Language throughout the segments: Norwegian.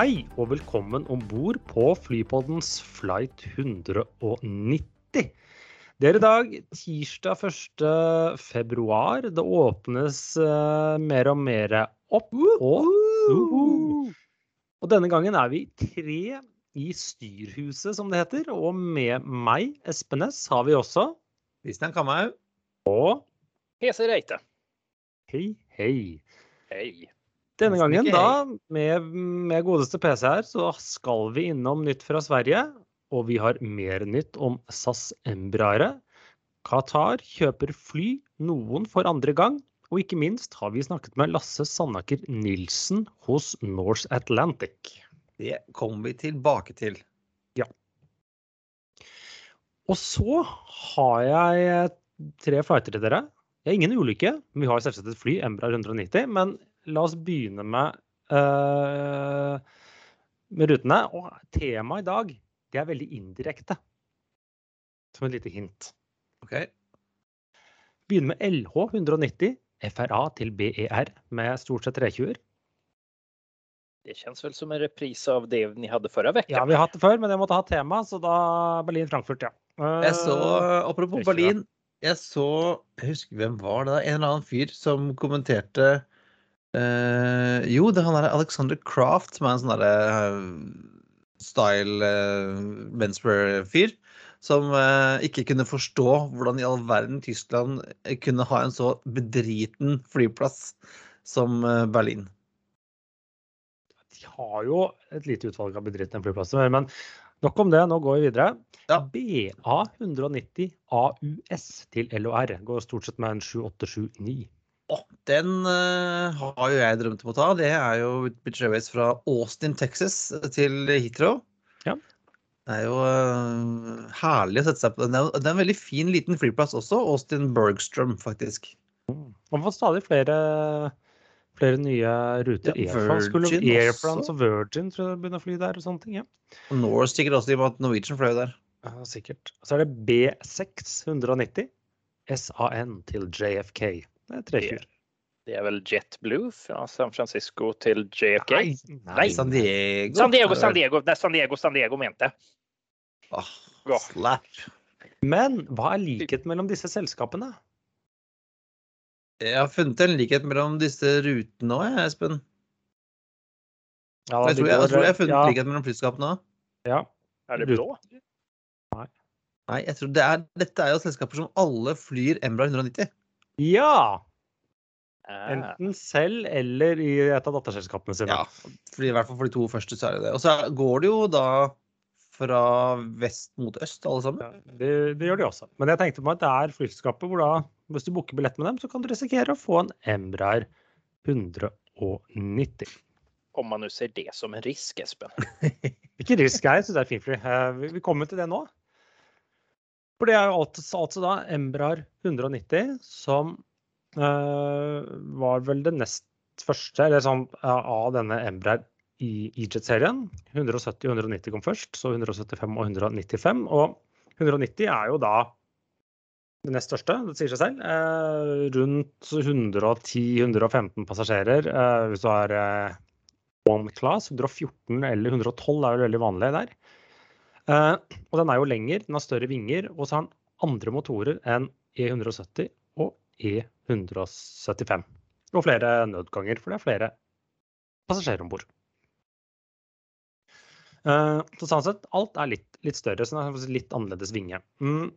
Hei og velkommen om bord på Flypoddens flight 190. Det er i dag tirsdag 1. februar. Det åpnes uh, mer og mer opp. Og, uh, og denne gangen er vi tre i styrhuset, som det heter. Og med meg, Espen Næss, har vi også Kristian Kamhaug. Og Hese Reite. Hei, hei. Hei. Denne gangen da, med, med godeste PC her, så skal vi innom nytt fra Sverige. Og vi har mer nytt om SAS Embraere. Qatar kjøper fly, noen for andre gang. Og ikke minst har vi snakket med Lasse Sandaker Nilsen hos Norse Atlantic. Det kommer vi tilbake til. Ja. Og så har jeg tre flighter til dere. Jeg har ingen ulykke. Vi har selvsagt et fly, Embraer 190. Men la oss begynne med, uh, med rutene. Og temaet i dag det er veldig indirekte. Som et lite hint. Ok. Begynner med LH 190, FRA til BER med stort sett 320-er. Det kjennes vel som en reprise av det ni hadde forrige uke. Ja, vi har hatt det før, men jeg måtte ha tema, så da Berlin-Frankfurt, ja. Uh, Jeg så, apropos Berlin, jeg så Jeg husker hvem var det? En eller annen fyr som kommenterte eh, Jo, det er han derre Alexander Craft, som er en sånn derre uh, style uh, menswear-fyr. Som uh, ikke kunne forstå hvordan i all verden Tyskland kunne ha en så bedriten flyplass som eh, Berlin. De har jo et lite utvalg av bedritne flyplasser, men nok om det. Nå går vi videre. Ja. BA190 AUS til LOR går stort sett med en 7879. Den uh, har jo jeg drømt om å ta. Det er jo Bitch Airways fra Austin, Texas til Heathrow. Ja. Det er jo uh, herlig å sette seg på den. Det er en veldig fin liten flyplass også. Austin Bergstrøm, faktisk. Man får stadig flere, flere nye ruter. Ja, Virgin Air også. Og Virgin tror jeg begynner å fly der og sånne ting. Ja. Og Norse sikkert også, i og med at Norwegian fløy der. Ja, sikkert. Så er det B6 190 SAN til JFK. Det er tre fyr. Det er vel JetBlue fra San Francisco til JFK? nei, San Diego. San Diego, San Diego, nei, San Diego, San Diego mente. Åh, oh, slap. Men hva er likheten mellom disse selskapene? Jeg har funnet en likhet mellom disse rutene òg, Espen. Ja, Jeg tror jeg, jeg, tror jeg har funnet ja, likhet mellom flyskapene òg. Ja. Er det blå? Nei. Nei, jeg tror det er, dette er jo selskaper som alle flyr Embra 190. ja! Ah, Enten selv eller i et av datterselskapene sine. Ja, fordi, i hvert fall for de to første så er det det. Og så går det jo da fra vest mot øst, alle sammen. Ja, det, det gjør de også. Men jeg tenkte på at det er flyselskapet hvor da, hvis du booker billett med dem, så kan du risikere å få en Embraer 190. om man nå ser det som en risk, Espen. Ikke risk, jeg syns det er fint fly. Eh, Vi, vi kommer til det nå. For det er jo altså, altså da Embraer 190 som var vel det nest første eller sånn, eh, av denne Embraer i E-Jet-serien. 170 og 190 kom først, så 175 og 195. Og 190 er jo da det nest største, det sier seg selv. Eh, rundt 110-115 passasjerer eh, hvis du har eh, one class. 114 eller 112 er jo veldig vanlig der. Eh, og den er jo lengre, den har større vinger, og så har den andre motorer enn E170 og E175. Og flere nødganger, for det er flere passasjerer om bord. Eh, så sånn sett, alt er litt, litt større, så det er litt annerledes vinge. Mm,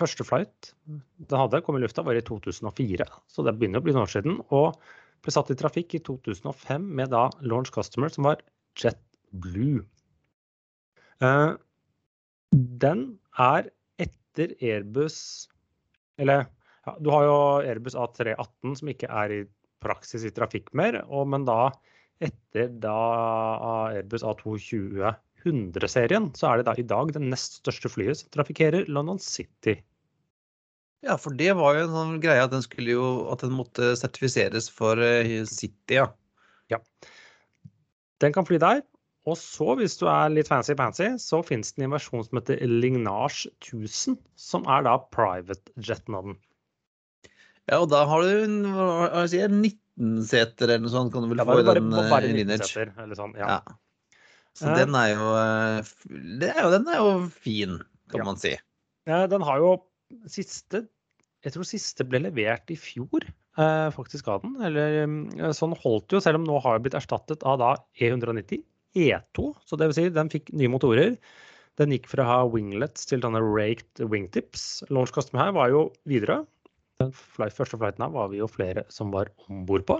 første flight den hadde, kom i lufta, var i 2004, så det begynner å bli noen år siden. Og ble satt i trafikk i 2005 med da launch customer som var JetBlue. Eh, den er etter Airbus Eller ja, du har jo Airbus A318 som ikke er i praksis i trafikk mer, og, men da etter da Airbus A220 100-serien, så er det da i dag det nest største flyet som trafikkerer London City. Ja, for det var jo en sånn greie at den skulle jo At den måtte sertifiseres for eh, City, ja. Den kan fly der. Og så, hvis du er litt fancy-pansy, så finnes det en versjon som heter Lignage 1000, som er da private av den. Ja, og da har du hva sier 19 seter eller noe sånt, kan du vel få i den, eh, 19 lineage. sånn. Ja. Ja. Så uh, den er jo, eh, det er jo Den er jo fin, kan Ja. man si. Ja, den har jo siste Jeg tror siste ble levert i fjor, faktisk av den. Eller sånn holdt jo, selv om nå har blitt erstattet av da E190 E2. Så det vil si, den fikk nye motorer. Den gikk fra å ha winglets til denne raked wingtips. launchkasten her var jo videre. Den første flighten her var vi jo flere som var om bord på.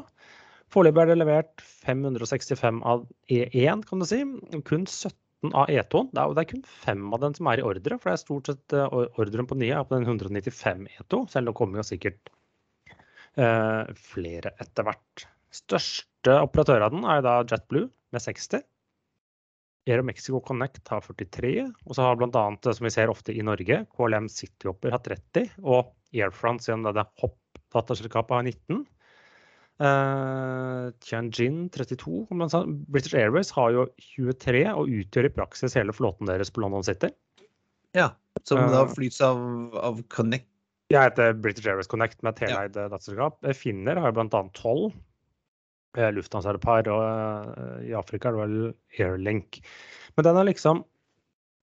Foreløpig er det levert 565 av E1, kan du si. Kun 17 av E2-en. Det, er- det er kun fem av den som er i ordre, for det er stort sett eh, ordren på nye er på den 195 E2, selv om det kommer jo sikkert eh, flere etter hvert. Største operatør av den er da JetBlue med 60. Aero Mexico Connect har 43, og så har bl.a. som vi ser ofte i Norge, KLM Cityhopper har 30, og Air France igjen, det er Hopp-datterselskapet har 19. Uh, Tianjin 32. men så- British Airways har jo 23 og utgjør i praksis hele flåten deres på London City. Ja. Som da Eh. flyts av, av Connect. Jeg heter British Airways Connect med et heleid ja. datterselskap. Eh, Finner har jo bl.a. 12. Eh, Lufthansa er et par, og eh, i Afrika er det vel Airlink. Men den er liksom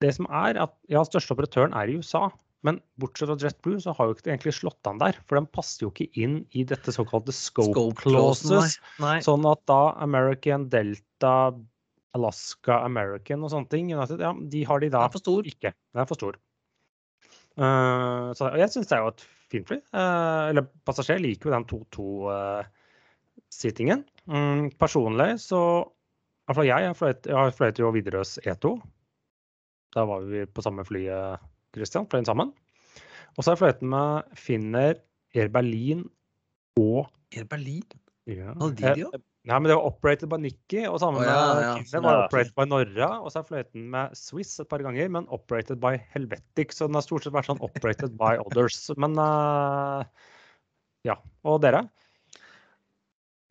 Det som er at ja, største operatøren er i USA. Men bortsett fra JetBlue så har jo ikke det egentlig slått an der. For den passer jo ikke inn i dette såkalte scope, Scope clauses. nei. Nei. Sånn at da American, Delta, Alaska, American og sånne ting, United, ja, de har de Den da er for stor. ikke. Den er for stor. Uh, så jeg syns det er jo et fint fly. Uh, eller passasjer liker jo den 2-2-sittingen. Mm, personlig så Iallfall jeg, jeg har fløyet jo Widerøes E2. Da var vi på samme flyet, Christian, fløy den sammen. Og så har jeg fløyet med Finner, Air Berlin og Air Berlin? ja, eh? Nei, men det var operated by Nikki, og sammen oh, ja, med ja, Finner sånn, var operated by Norra, og så har fløyten med Swiss et par ganger, men operated by Helvetic, så den har stort sett vært sånn operated by others. Men uh, ja. Og dere?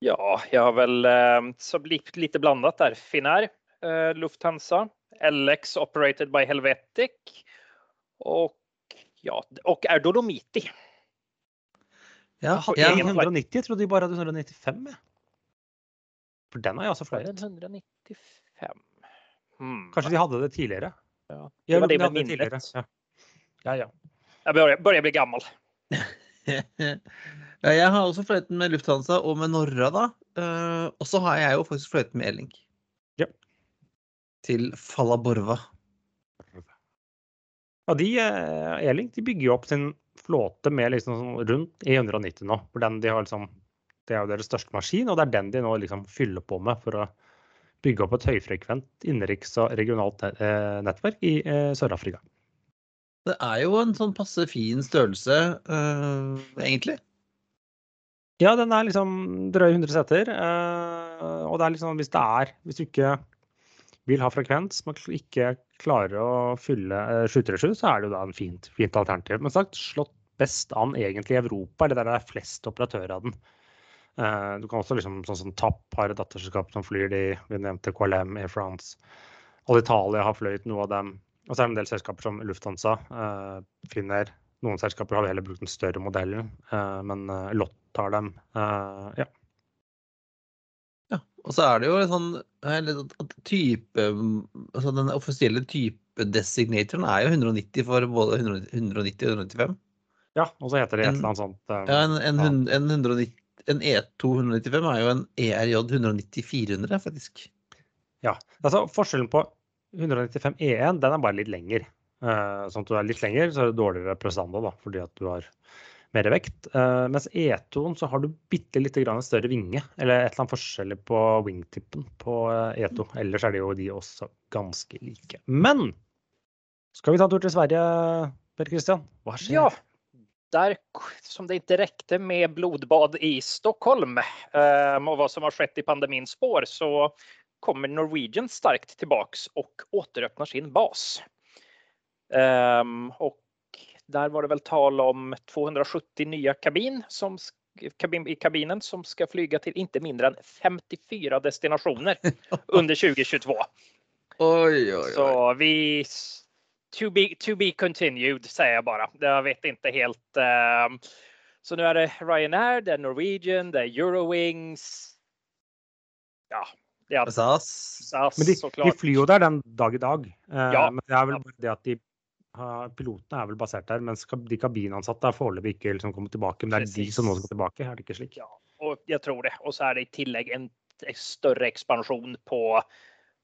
Ja, jeg har vel uh, så blitt lite blandet der. Finnair, uh, Lufthansa, LX operated by Helvetic och ja, och är Dolomiti. Ja, jeg hadde 190, jeg trodde de bare hadde 195. jeg. For den har jeg også flere. 195? Hmm. Kanskje de hadde det tidligere? Ja. Det var det de med minnet. Ja. ja, ja. Jeg bør, bør jeg bli gammel. ja, jeg har også fløyten med Lufthansa og med Norra, da. Uh, og så har jeg jo faktisk fløyten med Elink. Ja. Til Fallaborva. Ja, de, eh, Elink de bygger jo opp sin flåte med liksom sånn rundt E190 nå. For den de har liksom, det er jo deres største maskin, og det er den de nå liksom fyller på med for å bygge opp et høyfrekvent innenriks- og regionalt eh, nettverk i eh, Sør-Afrika. Det er jo en sånn passe fin størrelse, eh, egentlig. Ja, den er liksom drøye 100 seter. eh, og det er liksom hvis det er Hvis du ikke vil ha frekvens, men ikke klarer å fylle uh, 737, så er det jo da en fint, fint alternativ. Men sagt, slått best an egentlig i Europa, eller der det er flest operatører av den. Eh, du kan også liksom, sånn som TAP har et datterselskap som flyr de, vi nevnte KLM, Air France. Alitalia har fløyet noe av dem. Og så er det en del selskaper som Lufthansa eh, finner. Noen selskaper har heller brukt den større modellen, eh, men eh, Lott tar dem. Eh, ja. Og så er det jo en sånn at- at type altså Den offisielle typedesignatoren er jo 190 for både 190 og 195. ja, og så heter det et eller annet sånt. eh, Ja, en, en, Ja. en, 190, en E2 195 er jo en ERJ 190 400, faktisk. Ja, altså Forskjellen på 195 E1 den er bare litt lenger. Eh, sånn at du er litt lenger, så er det dårligere prestanda da, fordi at du har mer vekt. Eh, mens E2-en så har du bitte litt større vinge, eller et eller annet forskjell på wingtippen på eh, E2. Ellers er det jo de også ganske like. Men skal vi ta en tur til Sverige, Per Christian? Hva skjer? Ja, Der som det ikke rekte med blodbad i Stockholm og hva som har skjedd i pandemiens spor, så kommer Norwegian sterkt tilbake og återöppnar sin bas. Um, och där var det vel tal om 270 nye kabin som kabin, i kabinen som skal flyge til ikke mindre enn 54 destinationer under 2022. Oi, oi, oi. Så vi... To be, to be continued sier jeg bare. Jeg vet ikke helt. ehm, så nå er det Ryanair, det er Norwegian, det er Eurowings. Ja, Ja, SAS. SAS, Men de, de flyr jo der den dag i dag. Eh, Ja. Men det er vel bare det at de pilotene er vel basert der, mens de kabinansatte er foreløpig ikke liksom kommet tilbake. Men det er de som nå skal tilbake, er det ikke slik? Ja, og jeg tror det. Og så er det i tillegg en større ekspansjon på,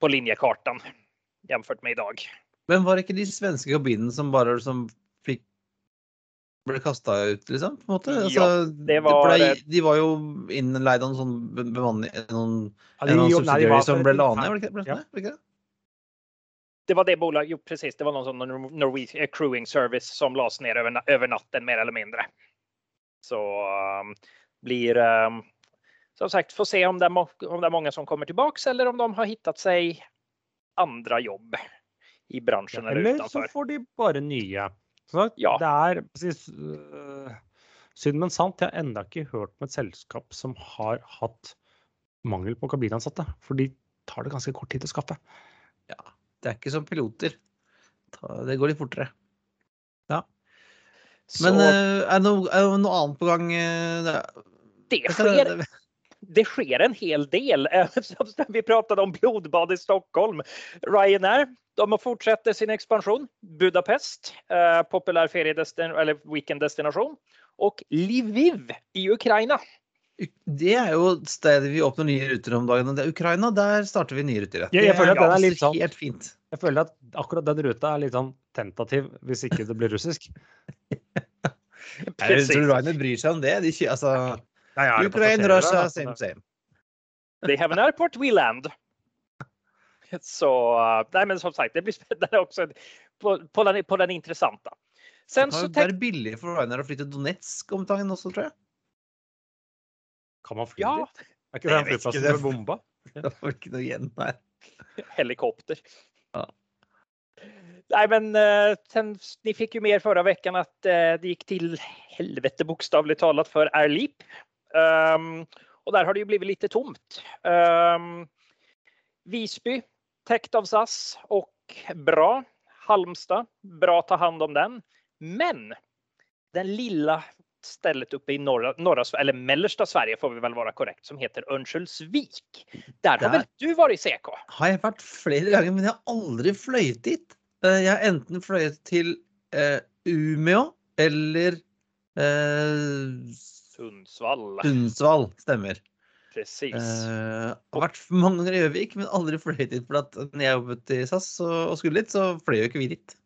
på linjekartan jämfört med i dag. Men var det ikke de svenske kabinene som bare som fikk ble kasta ut, liksom? på en måte? Ja, det var- ble, de var jo innleid av noen sånn bemanning... Noen, Ja, de- noen jo, nei, var som ble la ned, var det ikke det? Ja. Det var det bolaget, jo precis, det var någon sån Norwegian Crewing Service som lades ner över, over över natten mer eller mindre. Så um, blir, um, som sagt, får se om det, är må- om det är många som kommer tillbaks eller om de har hittat sig andra jobb i branschen eller Eller så får de bare nye. Så Ja. Det er precis, uh, synd, men sant. Jeg har enda ikke hørt om et selskap som har hatt mangel på kabinansatte. For de tar det ganske kort tid å skaffe. Det er ikke som piloter. Det går litt fortere. Ja. Men så, er, det noe, er det noe annet på gang? eh, det skjer, det Dette sker er- det sker en hel del. Eh, Vi pratet om blodbad i Stockholm. Ryanair, de fortsetter fortsätter sin ekspansjon. Budapest, eh, populär feriedestin eller weekenddestination. Och Lviv i Ukraina. Det er jo stedet vi åpner nye ruter om dagen. og Det er Ukraina. Der starter vi nye ruter. ja. Jeg- føler at det er litt sånn- Helt fint. Jeg føler at akkurat den ruta er litt sånn tentativ, hvis ikke det blir russisk. Jeg tror Ryanair bryr seg om det. De, kjø- altså, Nei, Ukraine, det Russia, same, same. They have an airport, we land. Så Nei, men som sagt, det blir spennende også på, på, den, på den interessante. Sen Det kan være billig for Ryanair å flytte Donetsk om dagen også, tror jeg. Kan man fly Ja, dit? Er ikke det en flyplass som er bomba? Det var ikke noe igjen der. helikopter. Nej, men eh, sen, ni fick ju med er förra veckan att eh, det gick till helvete bokstavligt talat för Air Um, Ehm, och där har det ju blivit lite tomt. Um, Visby, täckt av SAS och bra. Halmstad, bra ta hand om den. Men den lilla stället uppe i norra, norra eller mellersta Sverige får vi väl vara korrekt, som heter Örnsköldsvik. Där har väl du varit CK? Har jeg vært flere ganger, men jeg har aldri fløyet dit. Eh, Jeg har enten fløyet til eh, Umeå eller eh, Sundsvall. Sundsvall. Stemmer. Precis. Eh, har vært mange ganger i Gjøvik, men aldri fløyet dit. For at når jeg jobbet i SAS og, og skulle dit, så fløy jo ikke vi dit.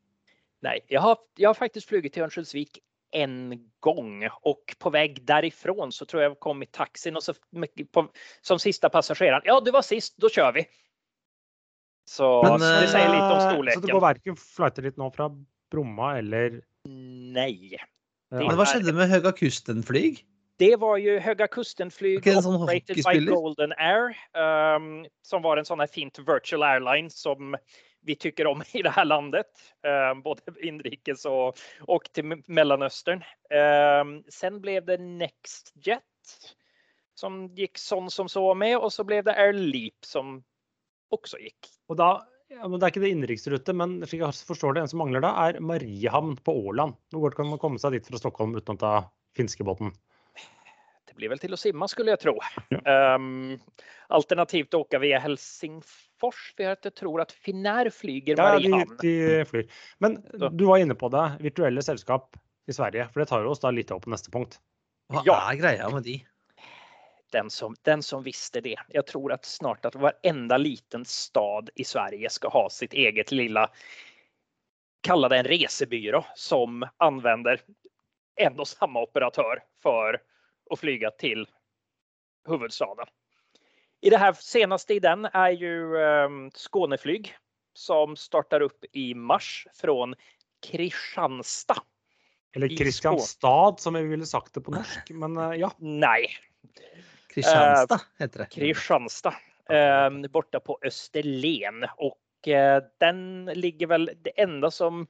Nej, jag har, jag har faktiskt flugit till Örnsköldsvik en gång och på väg därifrån så tror jag jag kom i taxin och så på, som sista passageraren. Ja, du var sist, då kör vi. Så, Men, så det sier litt om storleken. Så det går verken flighter dit nå fra Bromma eller Nei. Ja. Men hva skjedde med Høga Kusten-flyg? det var jo Höga Kusten-flyg en operated by. Golden Air um, som var en sånn fint virtual airline som vi tycker om i det här landet, ehm, både inrikes och, och till Mellanöstern. Ehm, sen blev det Nextjet som gick sån som så med och så blev det Air Leap som också gick. Og da, ja, men Det er ikke det innenriksrute, men slik jeg forstår det, en som mangler da, er Mariehamn på Åland. Hvor kan man komme seg dit fra Stockholm uten å ta finskebåten? Det blir väl till att simma skulle jag tro. Ja. Um, alternativt åka via Helsingfors för jeg tror at Finnair flyger Ja, de, de flyr. Men du var inne på det, virtuelle selskap i Sverige. For det tar oss da litt opp på neste punkt. Hva Ja. er greia med de? Den som, den som visste det. Jeg tror at snart at hver enda liten stad i Sverige skal ha sitt eget lilla, Kall det en resebyrå som anvender en og samme operatør for å flyge til huvudstaden. I det här senaste i den är ju um, Skåneflyg som startar upp i mars från Kristianstad. Eller Kristianstad, som vi ville sagt det på norsk. Men eh, ja. Nej, Kristianstad heter det. Kristianstad. Eh, borta på Österlen och eh, den ligger väl det enda som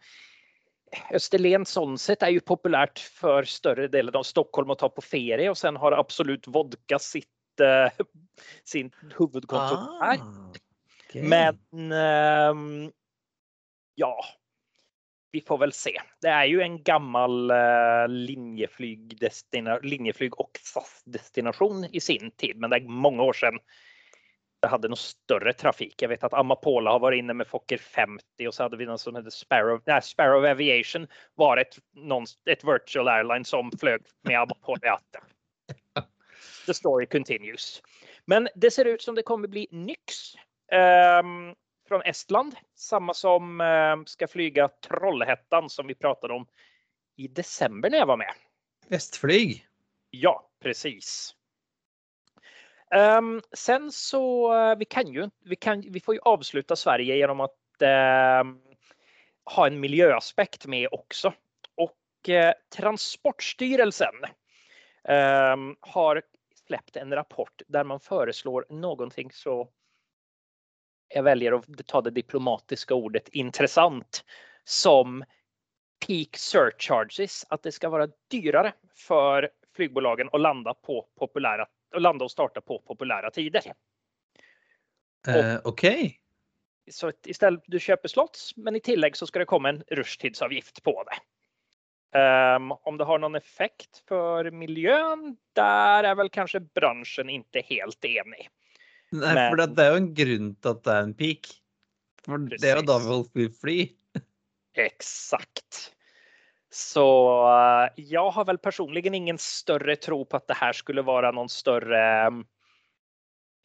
Österlen sånt sett är ju populärt för större delen av Stockholm att ta på ferie och sen har Absolut Vodka sitt eh, sin huvudkontor här. Ah, okay. Men ehm, ja, vi får väl se. Det är ju en gammal eh, linjeflyg, og linjeflyg och SAS destination i sin tid, men det är många år sedan det hade någon större trafik. Jag vet att Amapola har varit inne med Fokker 50 och så hade vi någon som hette Sparrow. Nej, Sparrow Aviation var ett, någon, ett virtual airline som flög med Amapola. Ja, the story continues. Men det ser ut som det kommer bli Nyx ehm, från Estland. Samma som ehm, ska flyga Trollhättan som vi pratade om i december när jag var med. Vestflyg. Ja, precis. Um, sen så, eh, vi kan ju, vi kan, vi får ju avsluta Sverige genom att uh, ha en miljöaspekt med också. Och uh, Transportstyrelsen uh, har släppt en rapport där man föreslår någonting så jag väljer att ta det diplomatiska ordet intressant som peak surcharges, att det ska vara dyrare för flygbolagen att landa på populära och landa och starta på populära tider. Uh, Okej. Så i istället du köper slots, men i tillägg så ska det komma en rushtidsavgift på det. Ehm, om det har noen effekt for miljøet, der er vel kanskje bransjen ikke helt enig. Nei, Men- for det, er jo en grunn til at det er en peak. For det er jo da folk vil fly. Exakt. Så jeg jag har vel personligen ingen større tro på at det her skulle være noen større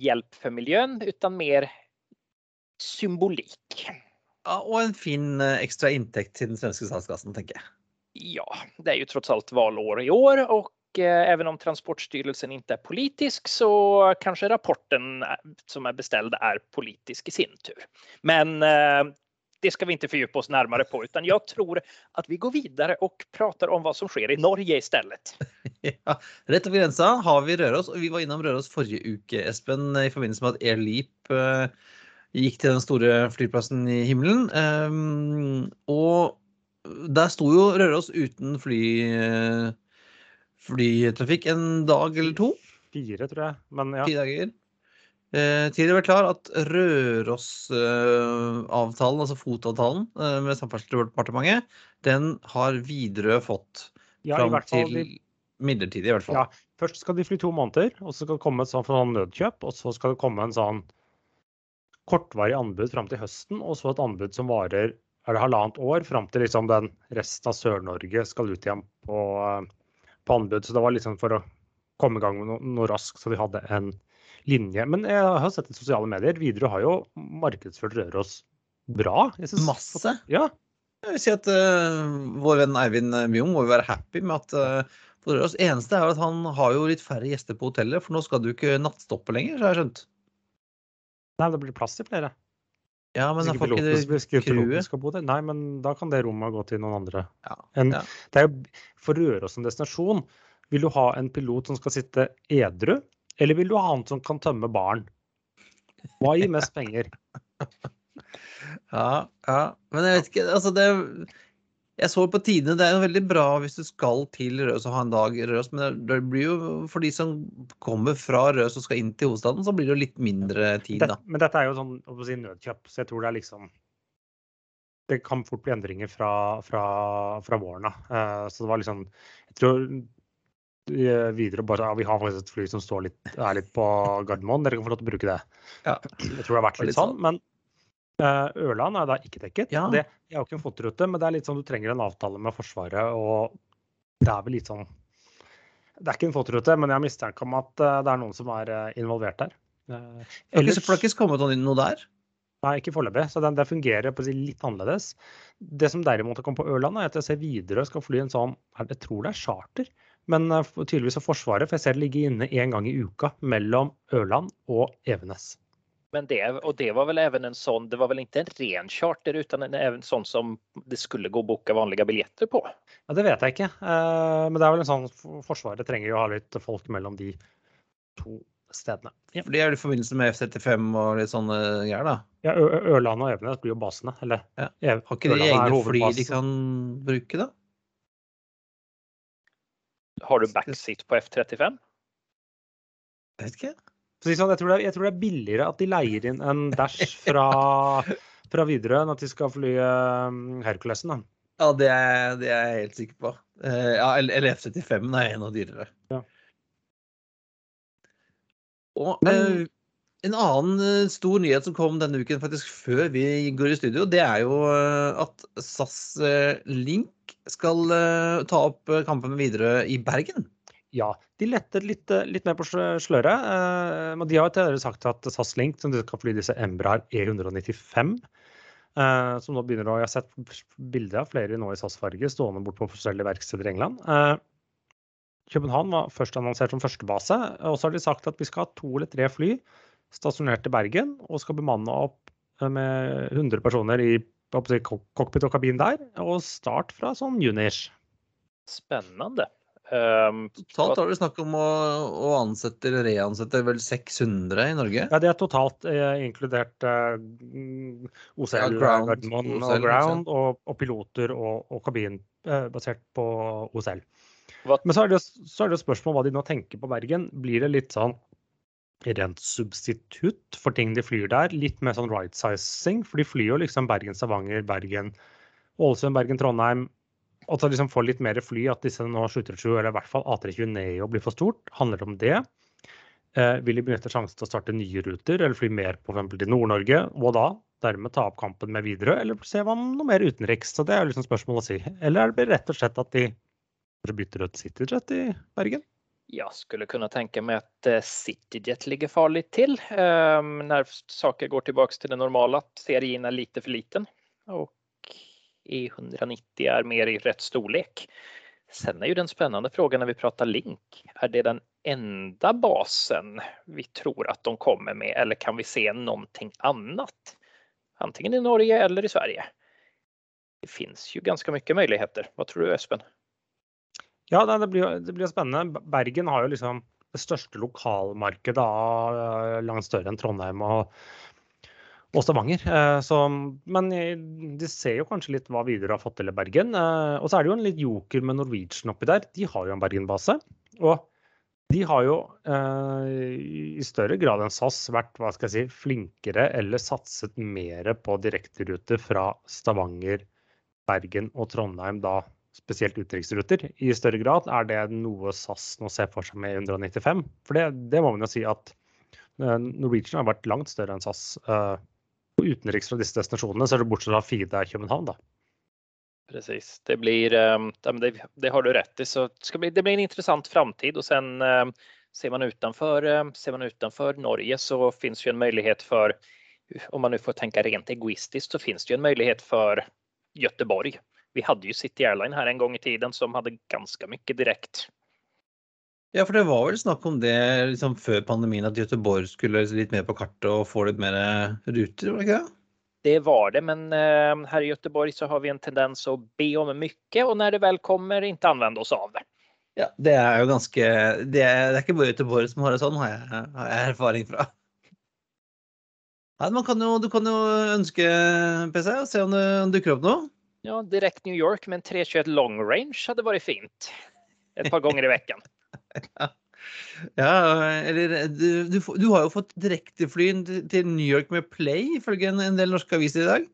hjelp for för miljön, utan mer symbolik. Ja, og en fin eh, ekstra inntekt til den svenske statskassen, tenker jeg. Ja, det är ju trots allt valår i år och eh, även om Transportstyrelsen inte är politisk så kanske rapporten eh, som är beställd är politisk i sin tur. Men eh, det ska vi inte fördjupa oss närmare på, utan jag tror att vi går vidare och pratar om vad som sker i Norge istället. Ja, rett over grensa har vi Røros, og vi var innom Røros forrige uke, Espen, i forbindelse med at Air Leap eh, gikk til den store flyplassen i himmelen. Um, og der sto jo Røros uten fly, eh, flytrafikk en dag eller to. Fire, tror jeg. Men ja. Ti dager. Eh, tidligere vært klar at Røros-avtalen, altså FOT-avtalen eh, med Samferdselsdepartementet, den har Widerøe fått ja, fram til de, midlertidig, i hvert fall. Ja. Først skal de fly to måneder, og så skal det komme et sånn nødkjøp. Og så skal det komme en sånn kortvarig anbud fram til høsten, og så et anbud som varer er det halvannet år, fram til liksom den resten av Sør-Norge skal ut igjen på, eh, på anbud. Så det var liksom for å komme i gang med noe, noe raskt, så vi hadde en linje. Men jeg har sett i sosiale medier, Widerøe har jo markedsført Røros bra. Jeg synes- Masse. Ja, Jeg vil si at uh, vår venn Eivind Mjung må jo være happy med at uh, på Røros eneste er at han har jo litt færre gjester på hotellet, for nå skal du ikke nattstoppe lenger, så har jeg skjønt. nei, det blir plass til flere. Ja, men Hvis ikke piloten- hvis ikke piloten skal bo der. Nei, men da kan det rommet gå til noen andre. Ja. En, Ja. Det er jo, for Røros som destinasjon, vil du ha en pilot som skal sitte edru, eller vil du ha han som kan tømme baren? Hva gir mest penger? Ja, ja. Men jeg vet ikke, altså det Jeg så på tidene, det er jo veldig bra hvis du skal til Røros og ha en dag i Røros, men det- blir jo for de som kommer fra Røros og skal inn til hovedstaden, så blir det jo litt mindre tid, Det, men dette er jo sånn si, nødkjøp, så jeg tror det er liksom Det kan fort bli endringer fra, fra, fra våren av. Eh, så det var liksom Jeg tror eh, videre bare ja, Vi har faktisk et fly som står litt, er litt på Gardermoen, dere kan få lov til å bruke det. Ja. Jeg tror det har vært litt litt sånn, men Ørland er da ikke dekket. Ja. Det er jo ikke en FOT-rute, men det er litt sånn du trenger en avtale med Forsvaret, og det er vel litt sånn Det er ikke en FOT-rute, men jeg har mistanke om at eh, det er noen som er eh, involvert der. Ellers For det ellers- har ikke kommet noe der? Nei, ikke foreløpig. Så den, det fungerer si litt annerledes. Det som derimot har kommet på Ørland, er at jeg ser Widerøe skal fly en sånn Jeg tror det er charter, men eh, tydeligvis av Forsvaret. For jeg ser det ligge inne én gang i uka mellom Ørland og Evenes. Men det, och det var väl även en sån, det var väl inte en ren charter utan en, sånn sån som det skulle gå å boka vanlige biljetter på. Ja, Det vet jeg ikke. Uh, Men det er vel en sånn for- Forsvaret trenger jo å ha litt folk mellom de to stedene. Ja, For det er i forbindelse med F-35 og litt sånne greier, da. ja Ørland og Evenes blir jo basene. Eller Ja. Har ikke de egne fly de kan bruke, da? Har du backseat på F35? Jeg vet ikke. Sånn, jeg, tror det er, jeg tror det er billigere at de leier inn en Dash fra, fra Widerøe enn at de skal fly um, Herculesen. Da. Ja, det er, det er jeg helt sikker på. Eh, ja, eller eller F-35 er enda dyrere. Ja. Og Men- eh, En annen eh, stor nyhet som kom denne uken, faktisk før vi går i studio, det er jo at SAS Link skal ta opp kampen med Widerøe i Bergen. Ja, de lettet litt, eh, litt mer på sløret. eh, Men de har tidligere sagt at SAS Link, som skal fly disse Embraer E195, eh, som nå begynner å Jeg har sett bilder av flere nå i SAS-farge stående bort på forskjellige verksteder i England. København var først annonsert som førstebase, og så har de sagt at vi skal ha to eller tre fly stasjonert i Bergen, og skal bemanne opp med 100 personer i cockpit og kabin der, og start fra sånn juni-ish. Spännande. Um, Totalt har det snakk om å, å ansette eller reansette vel 600 i Norge. Ja, det er totalt eh, inkludert eh, OCL, Ja, ground, Gardermoen OCL, og Ground, og, og piloter og, og kabin eh, basert på OCL. Hva- Men så er, det, så er det spørsmål hva de nå tenker på Bergen. Blir det litt sånn rent substitutt for ting de flyr der? Litt mer sånn right sizing? For de flyr jo liksom Bergen-Stavanger, Bergen, Ålesund, Bergen, Og så liksom få litt mer fly, at disse nå 737, eller i hvert fall A320 Neo blir for stort. Handler det om det? Eh, vil de benytte sjansen til å starte nye ruter, eller fly mer på f.eks. til Nord-Norge, og da dermed ta opp kampen med Widerøe, eller se hva noe mer utenriks? Så det er liksom spørsmål å si. Eller er det rett og slett at de bytter ut CityJet i Bergen? Ja, skulle kunne tenke meg at eh, CityJet ligger farlig til ehm, når saker går tilbake til det normale, at Serien er lite for liten och E190 är mer i rätt storlek. Sen är ju den spännande frågan när vi pratar Link. Är det den enda basen vi tror att de kommer med eller kan vi se någonting annat? Antingen i Norge eller i Sverige. Det finns ju ganska mycket möjligheter. Vad tror du Espen? Ja, det blir, det blir spennende. Bergen har jo liksom det største lokalmarkedet langt større enn Trondheim og, og Stavanger. Eh, Så, men de ser jo kanskje litt hva Widerøe har fått til i Bergen. Eh, Og så er det jo en litt joker med Norwegian oppi der. De har jo en Bergen-base. Og de har jo eh, i større grad enn SAS vært hva skal jeg si, flinkere eller satset mer på direkteruter fra Stavanger, Bergen og Trondheim, da spesielt utenriksruter. I større grad er det noe SAS nå ser for seg med 195. For det, det må man jo si at Norwegian har vært langt større enn SAS. Utenriks fra disse destinasjonene, så er det bortsett fra Fide København, da. Precis, det blir, ehm, det, har du rätt i. Så det, bli, det blir en intressant framtid och sen ehm, ser man utanför, ehm, ser man utanför Norge så finns ju en möjlighet för, om man nu får tänka rent egoistiskt, så finns det ju en möjlighet för Göteborg. Vi hade ju City Airline här en gång i tiden som hade ganska mycket direkt. Ja, for det var vel snakk om det liksom, før pandemien, at Göteborg skulle litt mer på kartet og få litt mer ruter, var det ikke det? Det var det, men her här i Göteborg så har vi en tendens å be om mye, og når det vel kommer ikke anvende oss av det. Ja, det er jo ganske Det er, det er ikke bare Göteborg som har det sånn, har jeg, har jeg erfaring fra. Nei, man kan jo, du kan jo ønske PC og se om det dukker opp noe. Ja, direkte New York med en 321 long range hadde vært fint. Et par ganger i veckan. Ja, eller du, du, du har jo fått direktefly til New York med Play, ifølge en, en del norske aviser i dag.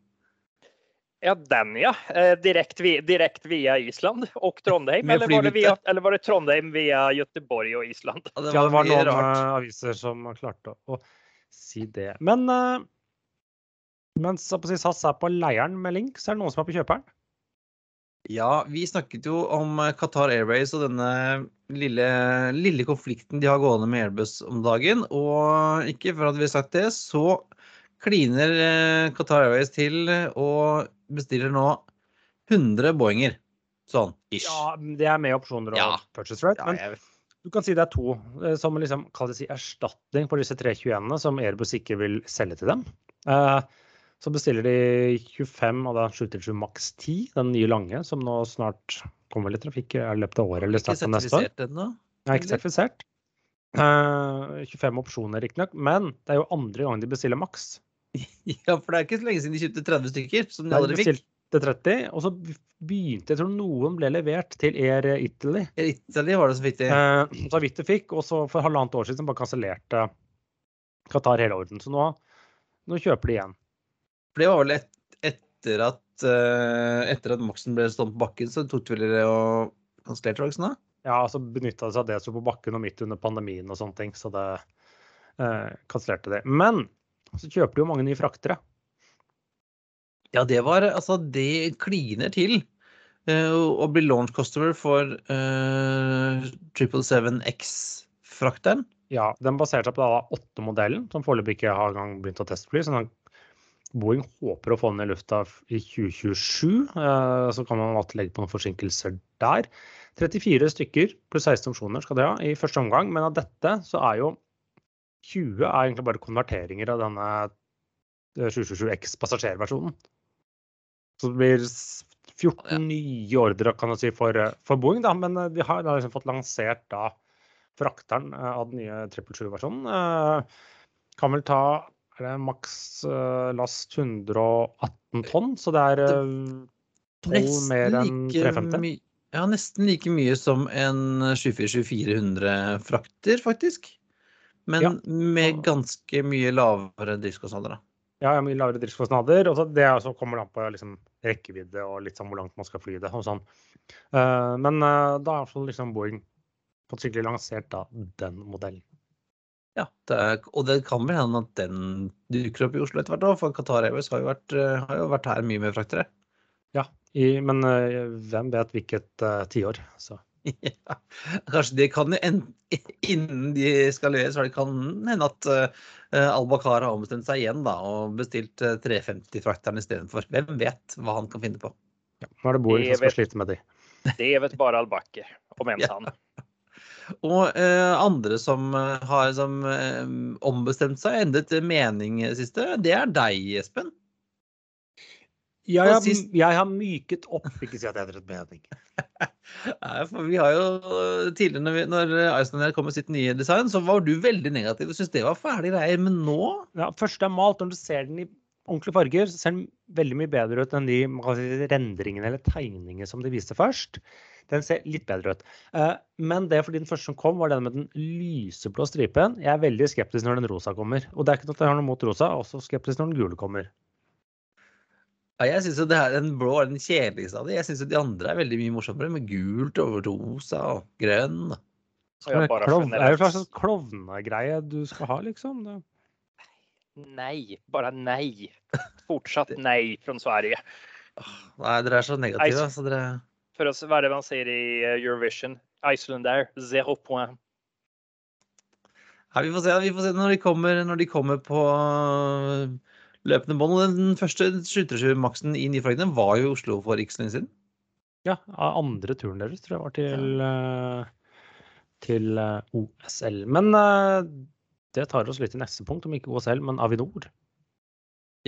Ja, den ja. Eh, direkt, direkt via Island og Trondheim. Eller var, det via, eller var det Trondheim via Göteborg og Island? Ja, det Ja, det var noen rart. eh, aviser som klarte å, å si det. Men eh, mens SAS er på leieren med Link, så er det noen som er på kjøperen. Ja, vi snakket jo om eh, Qatar Airways og denne lille, lille konflikten de har gående med Airbus om dagen. Og ikke for at vi har sagt det, så kliner eh, Qatar Airways til og bestiller nå 100 Boenger. Sånn ish. Ja, det er med opsjoner og Ja. purchase rate. Men ja, du kan si det er to eh, som liksom, si, erstatning på disse 321-ene som Airbus ikke vil selge til dem. Eh, så bestiller de 25 og da 7-7 maks 10, den nye lange, som nå snart kommer litt trafikk i løpet av året eller Ikke starten av neste år. sertifisert ennå. Nei, ikke sertifisert. Uh, 25 opsjoner riktignok, men det er jo andre gang de bestiller maks. Ja, for det er ikke så lenge siden de kjøpte 30 stykker, som de aldri fikk. bestilte 30, og så begynte jeg tror noen ble levert til Air Italy. Air Italy var det som fikk de. Eh, så vidt de fikk, og så for halvannet år siden bare kansellerte Qatar hele orden. Så nå, nå kjøper de igjen. For det var vel et, etter at uh, etter at Maxen ble stående på bakken, så tok vel det og kansellerte ikke da? Ja, altså benytta seg av det som på bakken og midt under pandemien og sånne ting. Så det uh, kansellerte det. Men så kjøper de jo mange nye fraktere. Ja, det var Altså, det kliner til Uh, å bli launch customer for uh, 777X-frakteren. Ja, Den baserte seg på da 8-modellen, som foreløpig ikke har begynt å testfly. så den Boeing håper å få den i lufta i 2027. Eh, så kan man alltid legge på noen forsinkelser der. 34 stykker pluss 16 opsjoner skal de ha i første omgang. Men av dette så er jo 20 er egentlig bare konverteringer av denne 727X passasjerversjonen. Så det blir 14 nye ordre kan du si, for, for Boeing, da. Men de har, de har liksom fått lansert da frakteren av den nye 777-versjonen. Kan vel ta er det maks uh, last 118 tonn, så det er uh, mer enn 350. Ja, nesten like mye som en 24-2400 frakter, faktisk. Men ja. med ganske mye lavere driftskostnader, da. Ja, mye lavere driftskostnader. Og det kommer det an på liksom, rekkevidde og litt sånn hvor langt man skal fly det. og sånn. Men da har liksom Boeing fått skikkelig lansert da, den modellen. Ja, det er, og det kan vel hende at den dukker opp i Oslo etter hvert òg, for Qatar Airways har jo vært, eh, har jo vært her mye med fraktere. Ja, i, men uh, hvem vet hvilket uh, tiår, så. ja, kanskje det kan Innen de skal leveres, så det kan hende at uh, Al-Bakar har ombestemt seg igjen da, og bestilt uh, 350-frakteren istedenfor. Hvem vet hva han kan finne på? Ja, nå er det Boeing som skal slite med de. Det vet bare Al-Bakker, om enn han. Og eh, andre som eh, har som, eh, ombestemt seg, endret mening siste, det er deg, Espen. Jeg har, jeg har, myket opp, ikke si at jeg har endret mening. Nei, for vi har jo tidligere, når, vi, når Eisenhower kom med sitt nye design, så var du veldig negativ og syntes det var fæle greier. Men nå Ja, først det er malt. Når du ser den i ordentlige farger, så ser den veldig mye bedre ut enn de rendringene eller tegningene som de viste først. Den ser litt bedre ut. Eh, men det er fordi den første som kom, var den med den lyseblå stripen. Jeg er veldig skeptisk når den rosa kommer. Og det er ikke noe at jeg har noe mot rosa, jeg er også skeptisk når den gule kommer. Ja, jeg syns den blå er den kjedeligste av de. Jeg syns de andre er veldig mye morsommere, med gult og rosa og grønn. Det er jo en slags klovnegreie du skal ha, liksom. Det. Nei, bare nei. Fortsatt nei fra Sverige. Nei, dere er så negative. Så dere for å være det man sier i eh, Eurovision. Iceland der, zero point. Ja, vi får se, vi får se når, de kommer, når de kommer på eh, løpende bånd. Den første 737-maksen i nyflaggene var jo i Oslo for ikke så lenge siden. Ja, andre turen deres tror jeg var til, ja. til eh, OSL. Men det tar oss litt til neste punkt, om ikke OSL, men Avinor.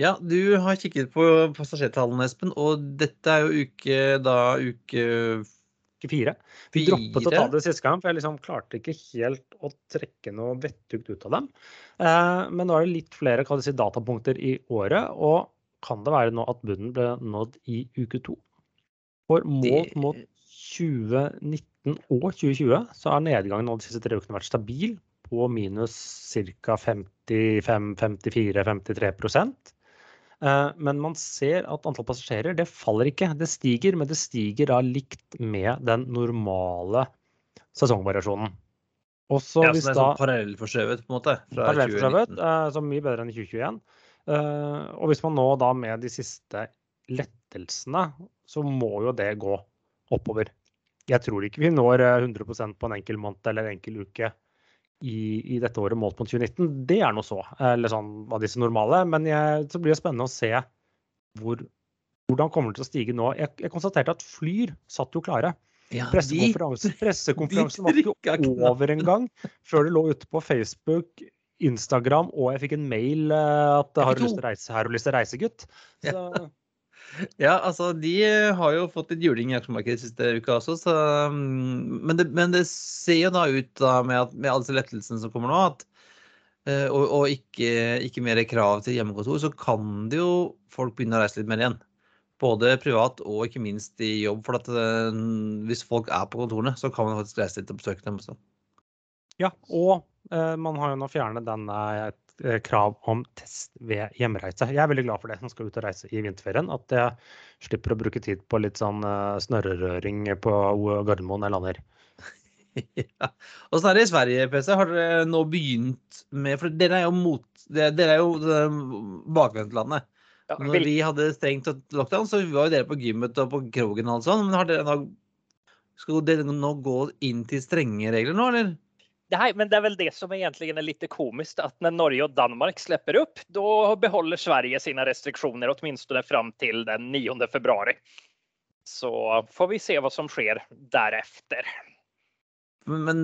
Ja, du har kikket på passasjertallene, Espen, og dette er jo uke da uke fire. Vi droppet å ta det siste gang, for jeg liksom klarte ikke helt å trekke noe vettugt ut av dem. Eh, men nå er det litt flere si, datapunkter i året, og kan det være nå at bunnen ble nådd i uke to? For målt mot 2019 og 2020 så har nedgangen nå de siste tre ukene vært stabil på minus ca. 55-54-53 Eh, men man ser at antall passasjerer det faller ikke. Det stiger, men det stiger da likt med den normale sesongvariasjonen. Også ja, så det er sånn parallellforskjøvet, på en måte? Parallellforskjøvet, uh, så mye bedre enn i 2021. Uh, og hvis man nå da med de siste lettelsene, så må jo det gå oppover. Jeg tror ikke vi når 100% på en enkel måned eller en enkel uke i, i, dette året målt mot 2019, det er noe så. Eller sånn av disse normale. Men jeg, så blir det spennende å se hvor, hvordan kommer det til å stige nå. Jeg, jeg konstaterte at Flyr satt jo klare. Ja, pressekonferansen, pressekonferansen var ikke over engang før det lå ute på Facebook, Instagram, og jeg fikk en mail at jeg har lyst til å reise, har og lyst til å reise, gutt? Så, ja. Ja, altså de har jo fått litt juling i aksjemarkedet siste uka også, så, mm, men, det, men, det, ser jo da ut da med, at, med alle disse lettelsene som kommer nå, at, eh, og, og ikke, ikke, mer krav til hjemmekontor, så kan det jo folk begynne å reise litt mer igjen. Både privat og ikke minst i jobb. For at eh, hvis folk er på kontorene, så kan man faktisk reise litt og besøke dem også. Ja, og eh, man har jo nå fjernet Eh, krav om test ved hjemreise. Jeg er veldig glad for det som skal ut og reise i vinterferien. At jeg slipper å bruke tid på litt sånn uh, snørrerøring på Gardermoen jeg lander. Ja. Åssen er det i Sverige, PC? Har dere nå begynt med For dere er jo mot Dere er jo eh, bakvendtlandet. Ja, Når vi hadde strengt lockdown, så var jo dere på gymmet og på krogen og alt sånt. Men har dere nå Skal dere nå gå inn til strenge regler nå, eller? Det här, men det er vel det som egentlig er litt komisk, at når Norge og Danmark slipper opp, da beholder Sverige sine restriksjoner åtminstone fram til den 9 februari. Så får vi se hva som skjer deretter. Men,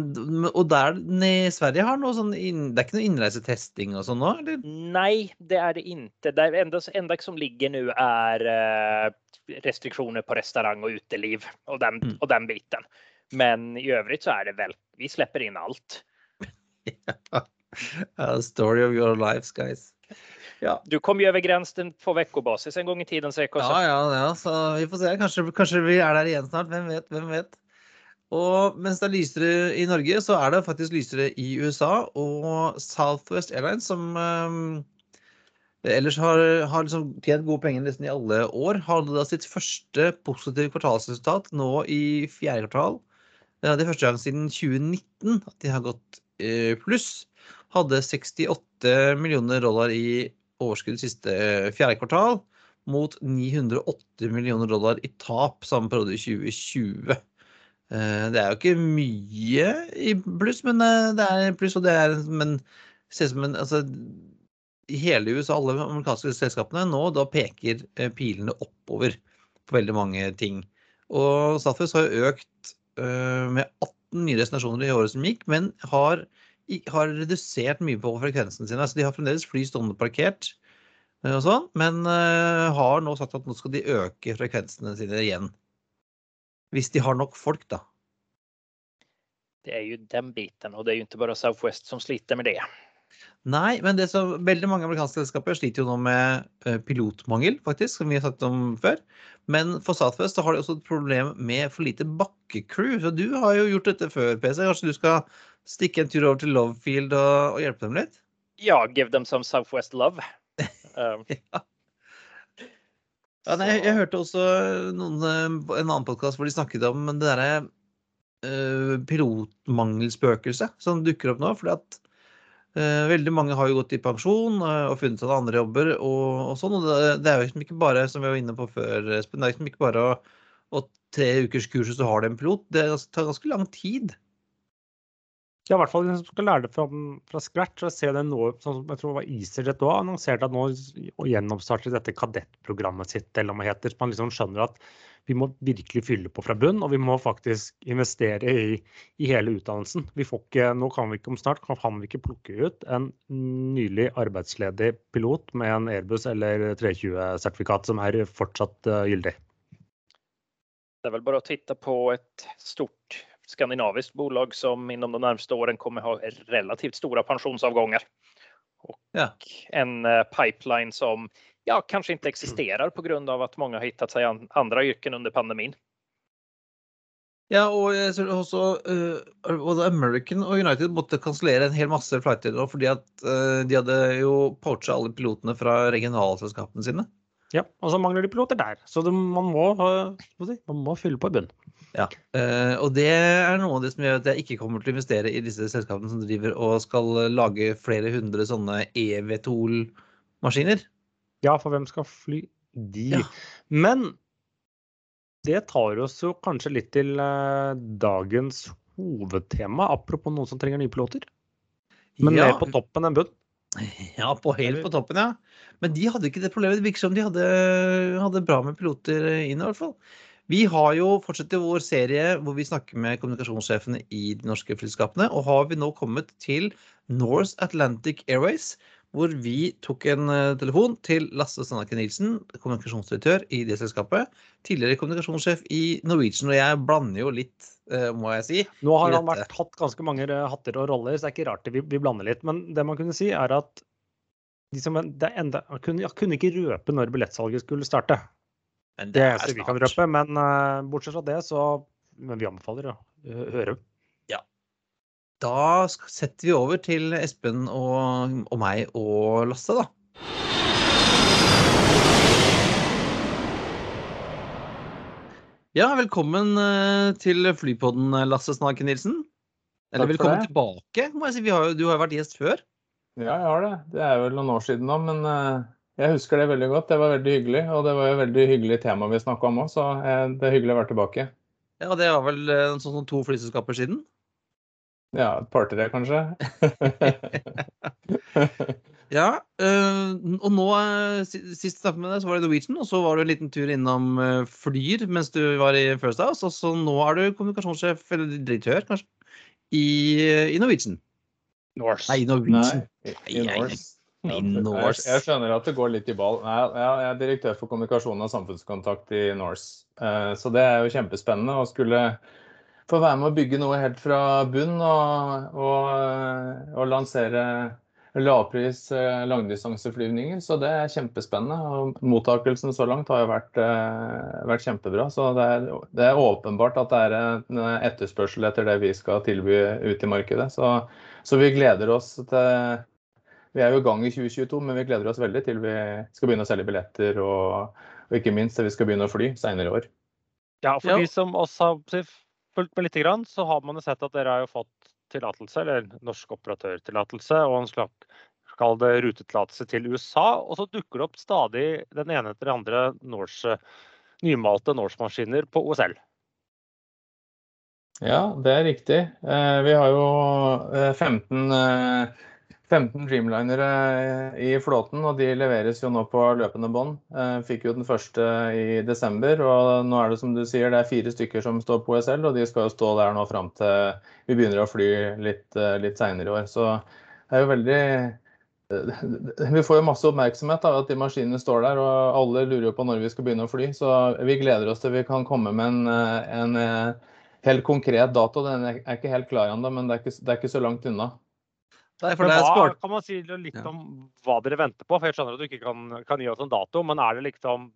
og der i Sverige har noe sånn inn, Det er ikke noe innreisetesting og sånn nå, eller? Nei, det er det ikke. Det enda, enda som ligger nå er restriksjoner restriktioner på restaurant og uteliv og den, Mm. og den biten. Men i øvrig så er det väl, vi slipper inn alt. Ja, story of your lives, guys. Ja. Du kom jo over grensen på vekkobasis en gang i tiden, så- Ja, ja, ja, så vi får se. Kanskje, kanskje vi er der igjen snart. Hvem vet? Hvem vet? Og mens det er lysere i Norge, så er det faktisk lysere i USA. Og Southwest Airlines, som um, ellers har, har liksom tjent gode penger nesten i alle år, hadde da sitt første positive kvartalsresultat nå i fjerde kvartal. Det er første gang siden 2019 at de har gått eh, pluss. Hadde 68 millioner dollar i overskudd siste eh, fjerde kvartal mot 908 millioner dollar i tap samme periode i 2020. Eh, Det er jo ikke mye i pluss, men det er pluss, og det er men ser ut som en altså, I hele USA, alle amerikanske selskapene nå, da peker pilene oppover på veldig mange ting. Og Statfjord har økt med 18 nye destinasjoner i året som gikk, men har, har redusert mye på frekvensen sin. Altså, de har fremdeles fly stående parkert, eh, og sånn, men eh, har nå sagt at nå skal de øke frekvensene sine igjen. Hvis de har nok folk, da. Det er jo den biten og det er jo ikke bare Southwest som sliter med det. Nei, men det som, veldig mange amerikanske selskaper sliter jo nå med eh, pilotmangel, faktisk, som vi har sagt om før. Men for Southwest så har de også et problem med for lite bakkecrew. Så du har jo gjort dette før, PC. Kanskje du skal stikke en tur over til Lovefield og, og hjelpe dem litt? Ja, give them some Southwest love. Um, Ja. Ja, nei, jeg, jeg hørte også noen, eh, en annen podkast hvor de snakket om det derre uh, pilotmangelspøkelset som dukker opp nå. fordi at eh, veldig mange har jo gått i pensjon eh, og funnet seg andre jobber og, og sånn. Og det, det er jo liksom ikke bare, som vi var inne på før, Espen, det er jo ikke bare å, å tre ukers kurs, og så har du en pilot. Det tar ganske lang tid. Ja, i hvert fall hvis du skal lære det fra, fra scratch. og ser det nå, sånn som jeg tror det var EasyJet også annonserte at nå å gjenoppstarte dette kadettprogrammet sitt, eller hva det heter. Så man liksom skjønner at vi må virkelig fylle på fra bunn, og vi må faktisk investere i, i hele utdannelsen. Vi får ikke, nå kan vi ikke om snart kan, kan vi ikke plukke ut en nylig arbeidsledig pilot med en Airbus eller 320-sertifikat som er fortsatt eh, gyldig. Det er vel bare å titte på et stort skandinavisk bolag som inom de nærmeste årene kommer ha relativt store pensjonsavganger. Og Ja. en eh, pipeline som ja, kanske inte existerar på grund av att många har hittat sig an andra yrken under pandemin. Ja, og jeg tror også uh, både American og United måtte kansellere en hel masse flighter nå fordi at uh, de hadde jo poacha alle pilotene fra regionalselskapene sine. Ja, og så mangler de piloter der. Så det, man, må, eh, si, man må fylle på i bunn. Ja, eh, og det er noe av det som gjør at jeg ikke kommer til å investere i disse selskapene som driver og skal lage flere hundre sånne EVTOL-maskiner. Ja, for hvem skal fly de? Ja. Men det tar oss jo kanskje litt til eh, dagens hovedtema, apropos noen som trenger nye piloter. Men ja, mer på toppen enn bunn. ja, på helt på toppen, ja. Men de hadde ikke det problemet. Det virker som de hadde, hadde bra med piloter inn, i hvert fall. Vi har jo fortsatt i vår serie hvor vi snakker med kommunikasjonssjefene i de norske flyselskapene. Og har vi nå kommet til North Atlantic Airways, hvor vi tok en eh, telefon til Lasse Sandaker Nilsen, kommunikasjonsdirektør i det selskapet. Tidligere kommunikasjonssjef i Norwegian, og jeg blander jo litt, eh, må jeg si. Nå har han vært, hatt ganske mange eh, hatter og roller, så det er ikke rart det vi, vi blander litt. Men det man kunne si, er at de som, det enda, kunne, han kunne ikke røpe når billettsalget skulle starte. Men Det er snart. vi kan røpe. Men bortsett fra det, så Men vi anbefaler å høre. Da setter vi over til Espen og, og meg og Lasse, da. Ja, velkommen eh, til Flypodden, Lasse Snake Nilsen. Eller Takk velkommen tilbake. må jeg si. Vi har, jo- du har jo vært gjest før. Ja, jeg har det. Det er vel noen år siden nå, men eh, jeg husker det veldig godt. Det var veldig hyggelig, og det var jo veldig hyggelig tema vi snakka om òg, så eh, det er hyggelig å være tilbake. Ja, Det var vel sånn to flyselskaper siden. Ja, et par-tre, kanskje. Ja, øh, og nå si- Sist jeg snakket med deg, så var det Norwegian, og så var du en liten tur innom øh, Flyr mens du var i First House. Og så nå er du kommunikasjonssjef, eller direktør, kanskje, i, i Norwegian. Norse. Nei, Norwegian. Nei, i i Norse. Ja, Jeg, jeg skjønner at det går litt i ball. Jeg er direktør for kommunikasjon og samfunnskontakt i Norse. Eh, Så det er jo kjempespennende å skulle få være med å bygge noe helt fra bunn og, og, eh, og lansere lavpris eh, langdistanseflyvninger. Så det er kjempespennende. Og mottakelsen så langt har jo vært, eh, vært kjempebra. Så det er, det er åpenbart at det er en etterspørsel etter det vi skal tilby ut i markedet. Så, så vi gleder oss til vi er jo i gang i 2022, men vi gleder oss veldig til vi skal begynne å selge billetter og, og ikke minst til vi skal begynne å fly senere i år. Ja, for Ja. de som også har fulgt med litt, grann, så har man jo sett at dere har jo fått tillatelse, eller norsk operatørtillatelse, og en slags kall det rutetillatelse til USA. Og så dukker det opp stadig den ene etter den andre Norse, nymalte Norse-maskiner på OSL. Ja, det er riktig. Eh, vi har jo eh, 15, eh, 15 Dreamlinere i flåten, og de leveres jo nå på løpende bånd. Eh, fikk jo den første i desember, og nå er det som du sier, det er fire stykker som står på OSL, og de skal jo stå der nå fram til vi begynner å fly litt, eh, litt seinere i år. Så det er jo veldig vi får jo masse oppmerksomhet av at de maskinene står der, og alle lurer jo på når vi skal begynne å fly. Så vi gleder oss til vi kan komme med en, eh, en eh, helt konkret dato. Den er ikke helt klar ennå, men det er ikke, det er ikke så langt unna. Nei, for det er hva, sport. kan man si litt Ja. om hva dere venter på? For jeg skjønner at du ikke kan, kan gi oss en dato, men er det liksom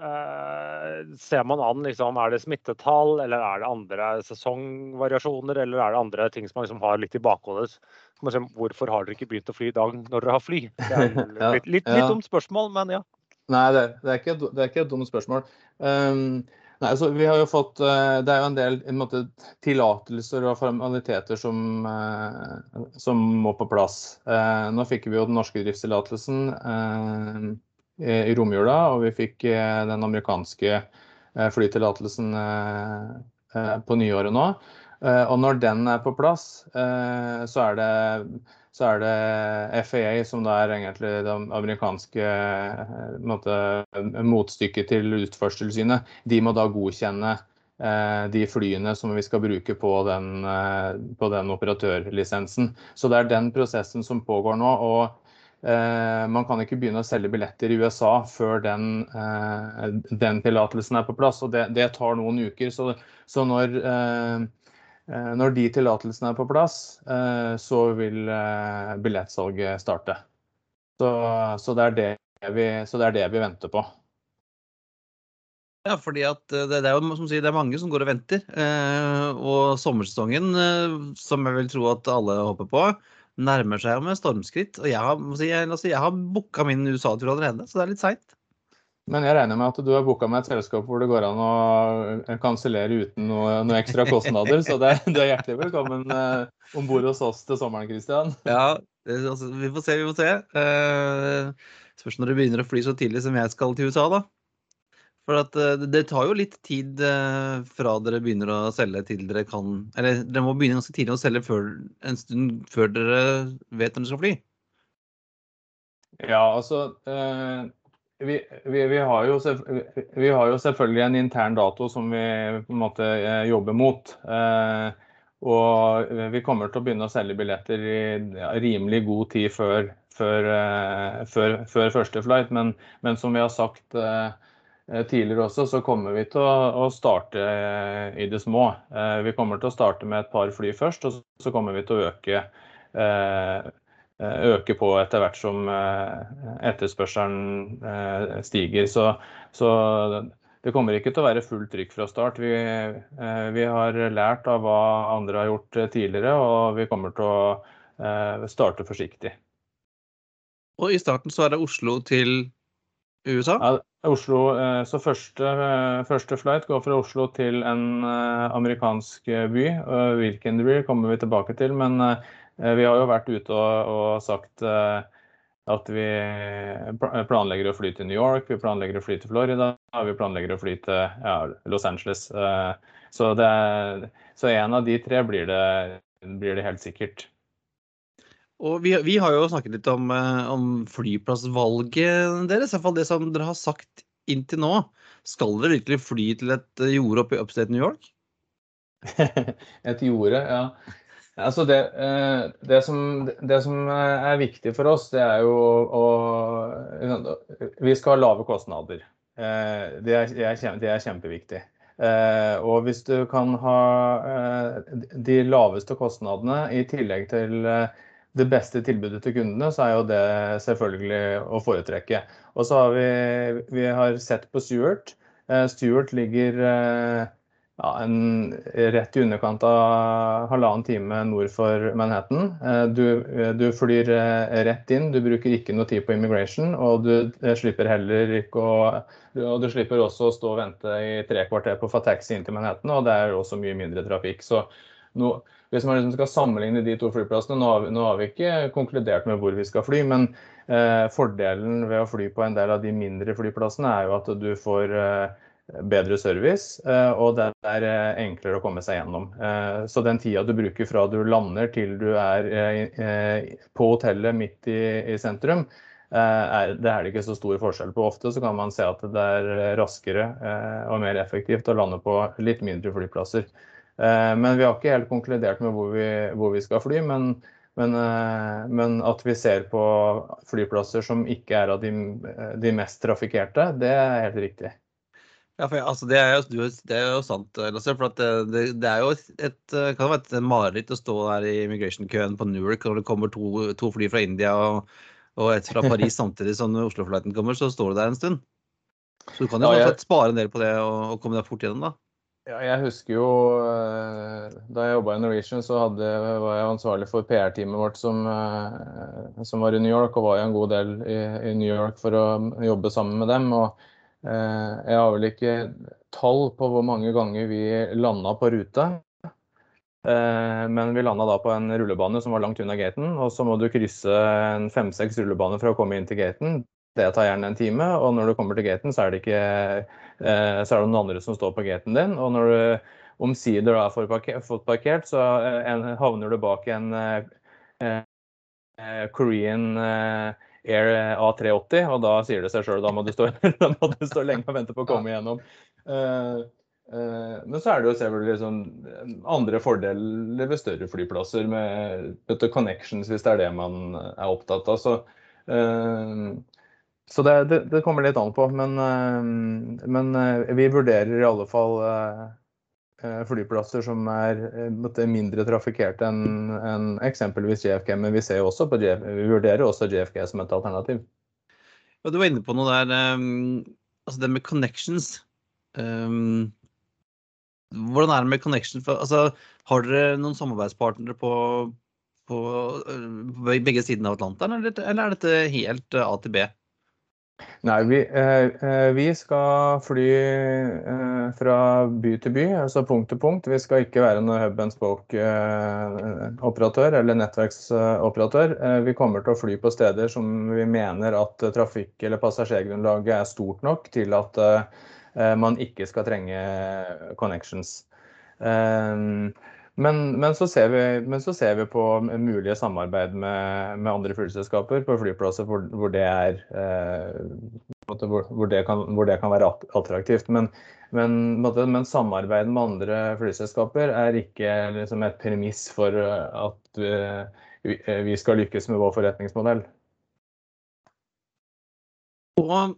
eh, Ser man an liksom, er det smittetall, eller er det andre sesongvariasjoner, eller er det andre ting som man liksom har litt i bakhodet? Så Hvorfor har dere ikke begynt å fly i dag når dere har fly? Det er litt, litt, litt, litt ja. dumt spørsmål, men ja. Nei, det, det, er, ikke, et- det er ikke et dumt spørsmål. Um, nei, altså, vi har jo fått, eh, Det er jo en del en måte, tillatelser og formaliteter som, eh, som må på plass. Eh, nå fikk vi jo den norske driftstillatelsen i romjula, og vi fikk den amerikanske flytillatelsen på nyåret nå. Og når den er på plass, så er det så er det FAA, som da er egentlig det amerikanske eh, måte, motstykket til Luftfartstilsynet. De må da godkjenne eh, de flyene som vi skal bruke på den, eh, på den operatørlisensen. Så det er den prosessen som pågår nå. og man kan ikke begynne å selge billetter i USA før den, den tillatelsen er på plass. og Det, det tar noen uker. Så, så når Når de tillatelsene er på plass, eh, så vil eh, billettsalget starte. Så, så, det det vi, så det er det vi venter på. Ja, fordi eh, det, er jo som sier, det er mange som går og venter. Eh, og sommersesongen, eh, som jeg vil tro at alle håper på, nærmer seg med stormskritt. Og jeg har, si, jeg, jeg har booka min USA-tur allerede, så det er litt seint. Men jeg regner med at du har booka med et selskap hvor det går an å eh, kansellere uten noe, noe ekstra kostnader. Så det, du er hjertelig velkommen eh, om bord hos oss til sommeren, Christian. Ja, det, altså, vi får se, vi får se. Uh, spørs når det begynner å fly så tidlig som jeg skal til USA, da. For at uh, det, tar jo litt tid uh, fra dere begynner å selge til dere kan Eller dere må begynne ganske tidlig å selge før, en stund før dere vet når dere skal fly. Ja, altså vi, vi, vi, har vi har jo selvfølgelig en intern dato som vi på en måte eh, jobber mot. Eh, og vi kommer til å begynne å selge billetter i ja, rimelig god tid før, før, eh, før, før første flight. Men, men, som vi har sagt eh, tidligere også, så kommer vi til å, å starte eh, i det små. Eh, vi kommer til å starte med et par fly først, og så kommer vi til å øke øke på etter hvert som eh, etterspørselen eh, stiger. Så, så, det kommer ikke til å være fullt trykk fra start. Vi, eh, vi, har lært av hva andre har gjort tidligere, og vi kommer til å starte forsiktig. Og i starten så er det Oslo til USA? Ja, Oslo, eh, så første, eh, første flight går fra Oslo til en eh, amerikansk by. Eh, Hvilken det blir, kommer vi tilbake til. Men eh, vi har jo vært ute og, og sagt eh, at vi planlegger å fly til New York, vi planlegger å fly til Florida, vi planlegger å fly til ja, Los Angeles. Eh, Så, det, så en av de tre blir det, blir det helt sikkert. Og vi, vi har jo snakket litt om, eh, om flyplassvalget deres. I hvert fall det som dere har sagt inntil nå. Skal dere virkelig fly til et eh, jorde oppe i upstate New York? Et jorde, ja. Altså det, eh, det, som, det som er viktig for oss, det er jo å Vi skal ha lave kostnader. Eh, Det er, det er, kjempeviktig. Eh, Og hvis du kan ha eh, de laveste kostnadene i tillegg til eh, det beste tilbudet til kundene, så er jo det selvfølgelig å foretrekke. Og så har vi, vi har sett på Stuart. Eh, Stuart ligger eh, ja, en, rett i underkant av halvannen time nord for Manhattan. Eh, Du, eh, du flyr eh, rett inn, du bruker ikke noe tid på immigration, og du slipper heller ikke å og du slipper også å stå og vente i tre kvarter på å få taxi inn til Manhattan, og det er også mye mindre trafikk. Så nå, hvis man liksom skal sammenligne de to flyplassene, nå har, vi, nå har vi ikke konkludert med hvor vi skal fly, men eh, fordelen ved å fly på en del av de mindre flyplassene er jo at du får eh, bedre service, eh, og det er eh, enklere å komme seg gjennom. Eh, Så den tida du bruker fra du lander til du er på hotellet midt i, sentrum, er, det er det ikke så stor forskjell på. Ofte så kan man se at det er raskere og mer effektivt å lande på litt mindre flyplasser. Men vi har ikke helt konkludert med hvor vi, hvor vi skal fly. Men, men, men at vi ser på flyplasser som ikke er av de, de mest trafikkerte, det er helt riktig. Ja, for, altså, det, er jo, det er jo sant, Lasse. For at det, det, det er jo et, et, kan være et mareritt å stå der i immigration-køen på Newark når det kommer to, to fly fra India og, og et fra Paris samtidig som Oslo-flighten kommer, så står du der en stund. Så du kan jo Ja, jeg- spare en del på det og, og komme deg fort gjennom, da. Ja, jeg husker jo eh, da jeg jobba i Norwegian, så hadde, var jeg ansvarlig for PR-teamet vårt som, eh, som var i New York, og var jo en god del i, i New York for å jobbe sammen med dem. Og eh, jeg har vel ikke tall på hvor mange ganger vi landa på rute. Eh, Men vi landa da på en rullebane som var langt unna gaten, og så må du krysse en fem-seks rullebaner for å komme inn til gaten. Det tar gjerne en time, og når du kommer til gaten, så er det ikke eh, så er det noen andre som står på gaten din. Og når du omsider da får fått parkert, så eh, havner du bak en eh, eh, Korean eh, Air A380, og da sier det seg sjøl, da, må du stå- må du stå lenge og vente på å komme igjennom. Eh, eh, men så er det jo selvfølgelig liksom andre fordeler ved større flyplasser med better connections, hvis det er det man er opptatt av. Så, eh, så det, det, det kommer litt an på, men, eh, men eh, vi vurderer i alle fall eh, eh, flyplasser som er eh, mindre trafikkerte enn en eksempelvis JFK. Men vi, ser også på JF, vi vurderer også JFK som et alternativ. Ja, du var inne på noe der, um, altså det med connections. Um, hvordan er det med connections? Altså, har dere noen samarbeidspartnere på, på på begge sidene av Atlanteren, eller, eller er dette helt A til B? Nei, vi, eh, eh, vi skal fly eh, fra by til by, altså punkt til punkt. Vi skal ikke være noen hub and spoke-operatør eller nettverksoperatør. Eh, vi kommer til å fly på steder som vi mener at eh, trafikk- eller passasjergrunnlaget er stort nok til at eh, man ikke skal trenge connections. Eh, men, men, så vi, men så ser vi på mulige samarbeid med, med andre flyselskaper på flyplasser hvor, hvor, det er, eh, hvor, det kan, hvor, det kan, være attraktivt. Men, men, samarbeid med andre flyselskaper er ikke liksom, et premiss for eh, at vi, vi skal lykkes med vår forretningsmodell. Og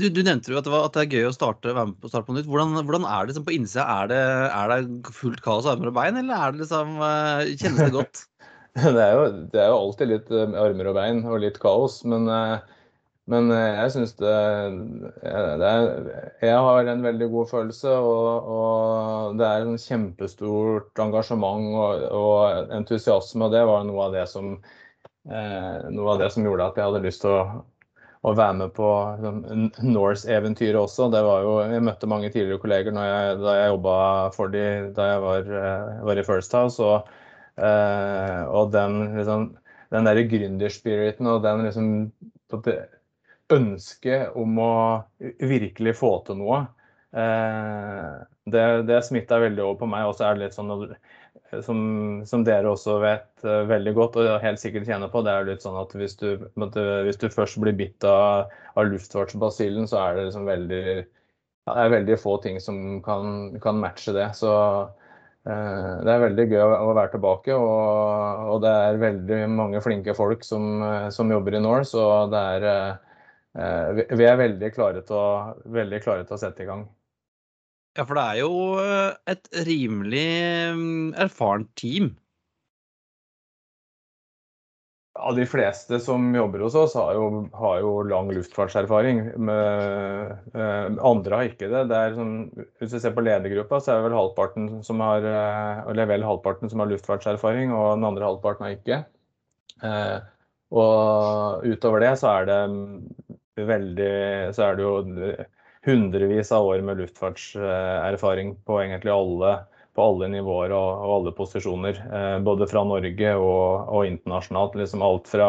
du, du, nevnte jo at det, var, at det er gøy å starte, være med på starte på nytt. Hvordan, hvordan er det liksom på innsida? Er det, er det fullt kaos armer og bein, eller er det liksom, eh, kjennes det godt? Det er, jo, det er jo alltid litt eh, armer og bein og litt kaos, men, eh, men jeg syns det, det er, Jeg har en veldig god følelse, og, og det er en kjempestort engasjement og, og entusiasme, og det var noe av det som, noe av det som gjorde at jeg hadde lyst til å å være med på liksom, Norse-eventyret også. Det var jo, jeg møtte mange tidligere kolleger jeg, da jeg jobba for de da jeg var, var i First House. Og, uh, og den, liksom, den derre gründerspiriten og den liksom ønsket om å virkelig få til noe, uh, det, det smitta veldig over på meg. Og så er det litt sånn som, som, dere også vet uh, veldig godt og helt sikkert kjenner på, det er litt sånn at hvis du, hvis du først blir bitt av, av luftfartsbasillen, så er det liksom veldig ja, det er veldig få ting som kan, kan matche det. Så uh, det er veldig gøy å, å være tilbake. Og, og, det er veldig mange flinke folk som, som jobber i Norse. Og det er uh, vi, vi er veldig klare, til å, veldig klare til å sette i gang. Ja, for det er jo eh, et rimelig mm, erfarent team. Ja, De fleste som jobber hos oss, har jo, har jo lang luftfartserfaring. Med, med andre har ikke det. det er sånn, hvis vi ser på ledergruppa, så er det vel halvparten som har, eh, vel halvparten som har luftfartserfaring, og den andre halvparten har ikke. Eh, og utover det så er det veldig Så er det jo hundrevis av år med luftfartserfaring på egentlig alle, på alle nivåer og, og alle posisjoner. Eh, både fra Norge og, og internasjonalt. Liksom alt fra,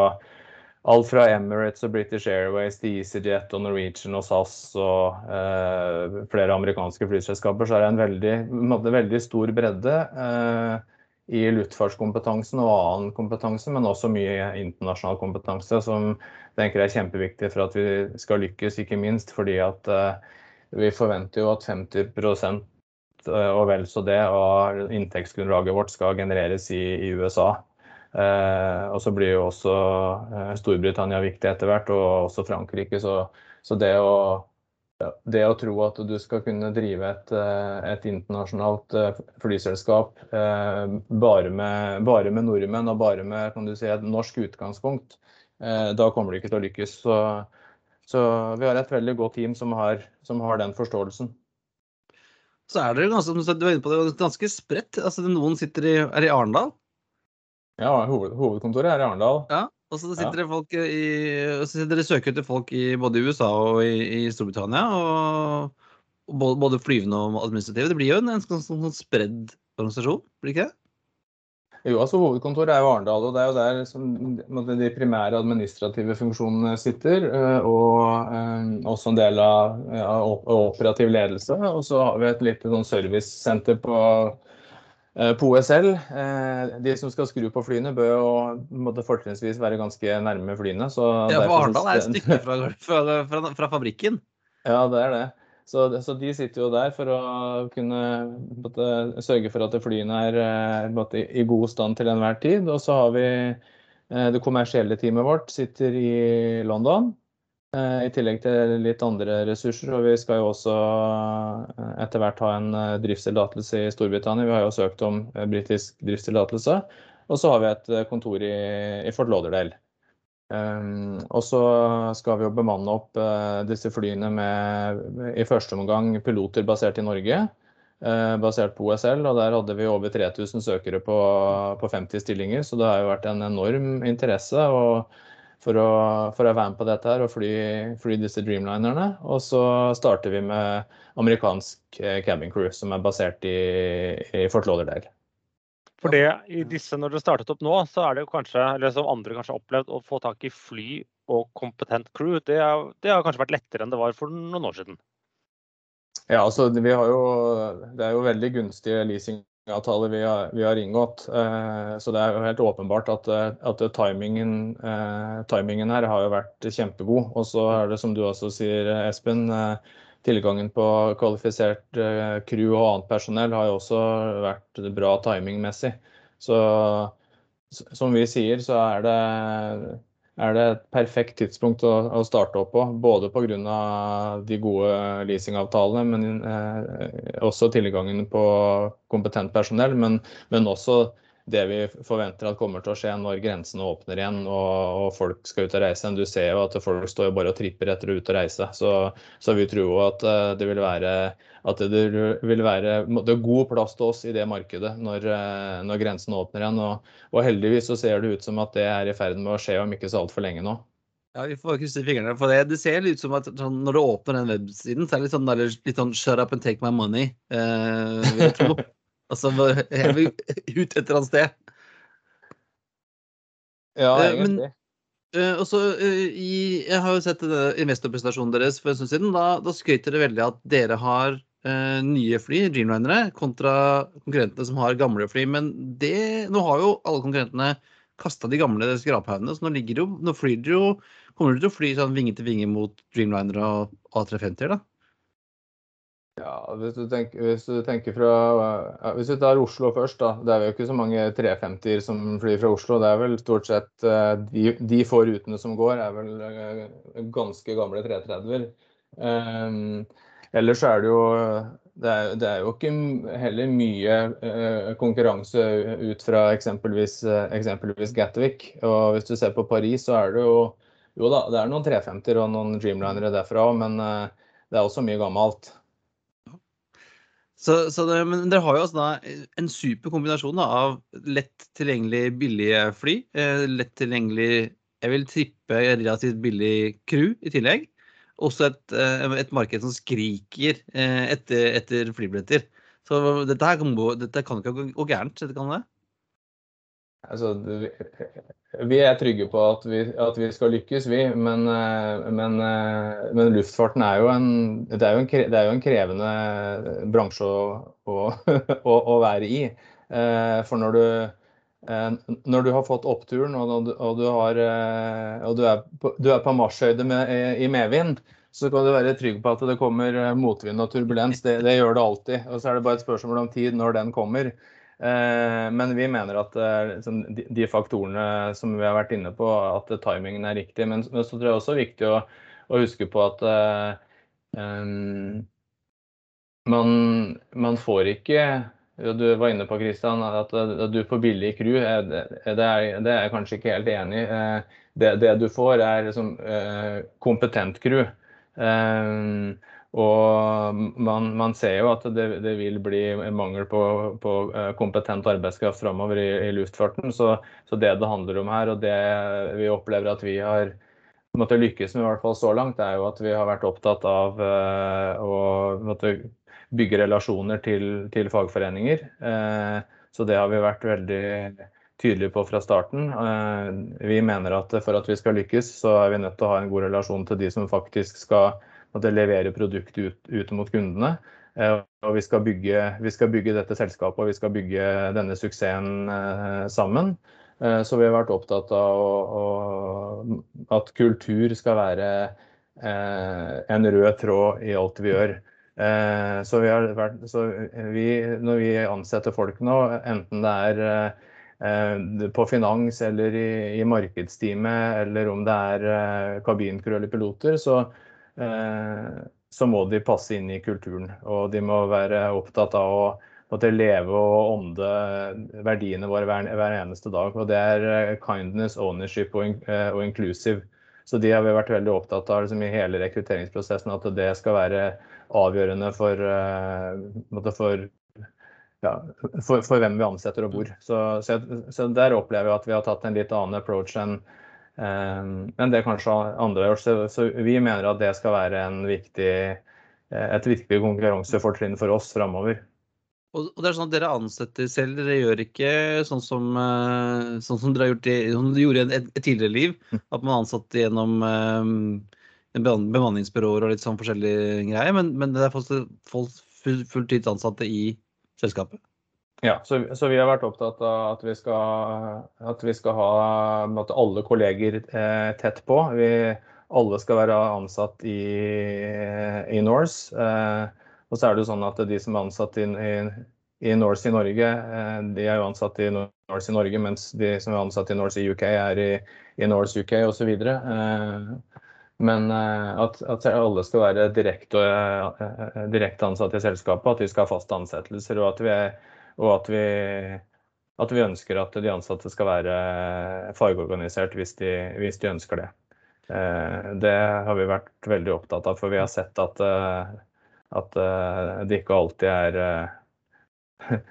alt fra, Emirates og British Airways til EasyJet og Norwegian og SAS og eh, flere amerikanske flyselskaper, så er det en veldig, en veldig stor bredde. Eh, i luftfartskompetansen og annen kompetanse, men også mye internasjonal kompetanse som tenker jeg er kjempeviktig for at vi skal lykkes, ikke minst fordi at uh, vi forventer jo at 50 eh, og vel så det av inntektsgrunnlaget vårt skal genereres i, i USA. Uh, og så blir jo også uh, Storbritannia viktig etter hvert, og også Frankrike. Så, så det å det å tro at du skal kunne drive et, eh, et internasjonalt eh, flyselskap eh, bare med, bare med, nordmenn og bare med si, et norsk utgangspunkt, da kommer det ikke til å lykkes. Så, så vi har et veldig godt team som har, som har den forståelsen. Så er dere ganske, du var inne på det, ganske spredt. Altså, noen sitter i, er i Arendal? Ja, hoved, hovedkontoret er i Arendal. Ja, og så sitter det folk i, så sitter dere søker etter folk i både USA og i, i Storbritannia. Og, og, både flyvende og administrative. Det blir jo en, en en, sånn, sånn spredd organisasjon, blir det ikke det? Jo, altså Hovedkontoret er jo Arendal, og det er jo der som de primære administrative funksjonene sitter. Eh, og um, også en del av ja, operativ ledelse. Og så har vi et lite sånn servicesenter på Eh, på OSL, eh, de som skal skru på flyene, bør jo fortrinnsvis være ganske nærme flyene. ja, for Arendal er et stykke fra, fra, fra, fra, fabrikken? Ja, det er det. Så, så, de sitter jo der for å kunne måtte, sørge for at flyene er eh, måtte, i god stand til enhver tid. Og så har vi det kommersielle teamet vårt sitter i London. Eh, I tillegg til litt andre ressurser. Og vi skal jo også eh, etter hvert ha en eh, driftstillatelse i Storbritannia. Vi har jo søkt om britisk driftstillatelse. Og så har vi et kontor i, i Fort Lauderdale. Um, og så skal vi jo bemanne opp uh, disse flyene med i første omgang piloter basert i Norge. Uh, basert på OSL, og der hadde vi over 3000 søkere på, på 50 stillinger. Så det har jo vært en enorm interesse. for å, for å, være med på dette her og fly, fly, disse Dreamlinerne. Og så starter vi med amerikansk eh, cabin crew, som er basert i, i Fort Lauderdale. For det, i disse, Når det startet opp nå, så er det jo kanskje, eller som andre kanskje har opplevd, å få tak i fly og kompetent crew. Det, er, det har kanskje vært lettere enn det var for noen år siden? Ja, altså vi har jo, Det er jo veldig gunstige leasingavtaler vi har, vi har inngått. Eh, så det er jo helt åpenbart at, eh, at timingen, eh, timingen, her har jo vært kjempegod. Og så er det som du også sier, Espen, tilgangen på kvalifisert crew og annet personell har jo også vært bra timingmessig. Så som vi sier, så er det er det et perfekt tidspunkt å, å starte opp på. Både pga. de gode leasingavtalene, men eh, også tilgangen på kompetent personell. Men, men, også det vi forventer at kommer til å skje når grensene åpner igjen og, og folk skal ut og reise. Du ser jo at folk står jo bare og tripper etter å ut og reise. Så, så vi tror jo at eh, det vil være, at det vil være det er god plass til oss i det markedet når, eh, når grensene åpner igjen. Og, og, heldigvis så ser det ut som at det er i ferd med å skje om ikke så altfor lenge nå. Ja, Vi får krysse fingrene for det. Det ser litt ut som at sånn, når du åpner den websiden, så er det litt sånn, litt sånn 'shut up and take my money'. Eh. altså jeg vil ut et eller annet sted. Ja, Eh, men- egentlig. Eh, og så eh, i, Jeg har jo sett investorpresentasjonen deres for en stund siden. Da, da skryter dere veldig at dere har uh, nye fly, Dreamlinere, kontra konkurrentene som har gamle fly. Men det, nå har jo alle konkurrentene kasta de gamle skraphaugene, så nå ligger jo, nå flyr dere jo Kommer dere til å fly sånn vinge til vinge mot Dreamliner og A350-er, da? Ja, hvis du tenker, hvis du tenker fra ja, Hvis vi tar Oslo først, da. Det er jo ikke så mange 350-er som flyr fra Oslo. Det er vel stort sett eh, de, de få rutene som går, er vel eh, ganske gamle 330-er. Um, ellers er det jo det er, det er jo ikke heller mye eh, konkurranse ut fra eksempelvis, eh, eksempelvis Gatwick. Og hvis du ser på Paris, så er det jo Jo da, det er noen 350-er og noen Dreamlinere derfra òg, men eh, det er også mye gammelt. Så, så det, men dere har jo altså da en super kombinasjon da, av lett tilgjengelig billige fly, eh, lett tilgjengelig jeg vil trippe relativt billig crew i tillegg. Også et, eh, et marked som skriker eh, etter, etter flybilletter. Så dette her kan, dette kan ikke gå gærent, dette kan det? Altså, vi- er trygge på at vi, at vi skal lykkes, vi. Men, eh, men, eh, men luftfarten er jo en, er jo en, det er jo en krevende bransje å, å, å, være i. Eh, For når du, når du har fått oppturen og, du- og, du, har, og du, er på, du er på marsjhøyde med, i medvind, så kan du være trygg på at det kommer motvind og turbulens. Det, det gjør det alltid. Og så er det bare et spørsmål om tid når den kommer. Eh, Men vi mener at eh, liksom, de, faktorene som vi har vært inne på, at timingen er riktig. Men, så tror jeg også det er viktig å, huske på at eh, man, man får ikke Du var inne på Christian, at du får billig crew. Det, er, det er jeg kanskje ikke helt enig i. Det, det du får, er liksom, kompetent crew. Og man, man ser jo at det, det vil bli mangel på, på eh, kompetent arbeidskraft framover i, i luftfarten. Så, så det det handler om her, og det vi opplever at vi har måttet lykkes med i hvert fall så langt, er jo at vi har vært opptatt av uh, å måtte bygge relasjoner til, til fagforeninger. Uh, så det har vi vært veldig tydelige på fra starten. Uh, vi mener at for at vi skal lykkes, så er vi nødt til å ha en god relasjon til de som faktisk skal på en leverer levere produkt ut, ut mot kundene. Eh, og vi skal, bygge, vi skal bygge dette selskapet og vi skal bygge denne suksessen eh, sammen. Eh, Så vi har vært opptatt av å, å, at kultur skal være en rød tråd i alt vi gjør. Så, vi vært, så vi, når vi ansetter folk nå, enten det er på finans eller i, i markedsteamet, eller om det er kabincrew eller piloter, så, så må de passe inn i kulturen. Og de må være opptatt av å måtte leve og ånde verdiene våre hver, hver eneste dag. Og det er eh, kindness, ownership og, eh, og inclusive. Så de har vi vært veldig opptatt av liksom, i hele rekrutteringsprosessen, at det skal være avgjørende for, eh, for, ja, for, for hvem vi ansetter og hvor. Så, så, så der opplever jeg at vi har tatt en litt annen approach enn eh, det det kanskje andre har gjort. Så, vi mener at det skal være en viktig, eh, et viktig konkurransefortrinn for oss framover. Og, det er sånn at dere ansetter selv, dere gjør ikke sånn som, eh, sånn som dere har gjort i, som dere gjorde i et, tidligere liv. At man ansatte gjennom eh, bemanningsbyråer og litt sånn forskjellige greier. Men, men det er folk, folk fulltids ansatte i selskapet. Ja, så, så vi har vært opptatt av at vi skal, at vi skal ha på alle kolleger eh, tett på. Vi, alle skal være ansatt i, i Norse. Eh, og så er det jo sånn at de som er ansatt i, i, i Norse i Norge, eh, de er jo ansatt i Norse i Norge, mens de som er ansatt i Norse i UK, er i, i Norse UK osv. Eh, men eh, at, at alle skal være direkte, direkt direkte ansatt i selskapet, at vi skal ha faste ansettelser, og at vi, og at vi, at vi ønsker at de ansatte skal være fagorganisert hvis de, hvis de ønsker det. Eh, Det har vi vært veldig opptatt av, for vi har sett at, eh, at eh, det ikke alltid er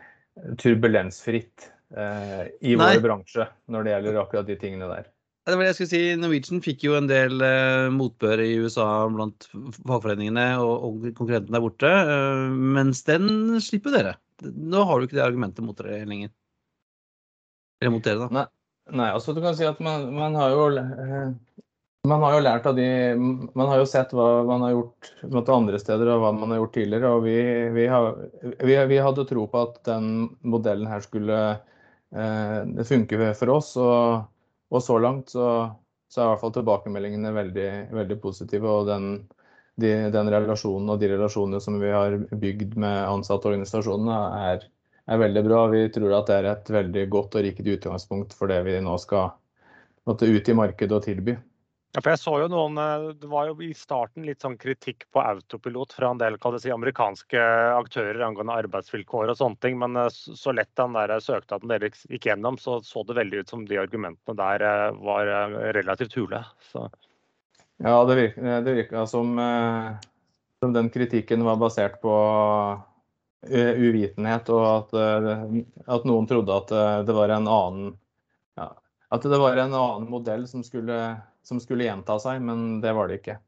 turbulensfritt i Nei. vår bransje når det gjelder akkurat de tingene der. Det var det jeg skulle si. Norwegian fikk jo en del eh, motbør i USA blant fagforeningene og, og konkurrentene der borte. Eh, mens den slipper dere. Nå har du ikke det argumentet mot dere lenger. Eller mot dere, da. Nei, altså du kan si at man, man har jo eh, man har jo lært av de Man har jo sett hva man har gjort måte, andre steder og hva man har gjort tidligere. Og vi, vi, har, vi, vi hadde tro på at den modellen her skulle eh, funke for oss. Og, og så langt så, så, er i hvert fall tilbakemeldingene veldig, veldig positive. Og den, de, den, relasjonen og de relasjonene som vi har bygd med ansatteorganisasjonene, er, er veldig bra. Vi tror at det er et veldig godt og riktig utgangspunkt for det vi nå skal måtte, ut i markedet og tilby. Ja, for jeg så jo noen, eh, Det var jo i starten litt sånn kritikk på autopilot fra en del si, amerikanske aktører angående arbeidsvilkår og sånne ting. Men eh, så lett den der søknaden deres gikk gjennom, så så det veldig ut som de argumentene der eh, var relativt hule. Så. Ja, det virka, det virka som, som, den kritikken var basert på uvitenhet, og at, at noen trodde at det var en annen ja, at det var en annen modell som skulle som skulle gjenta seg, men det var det ikke.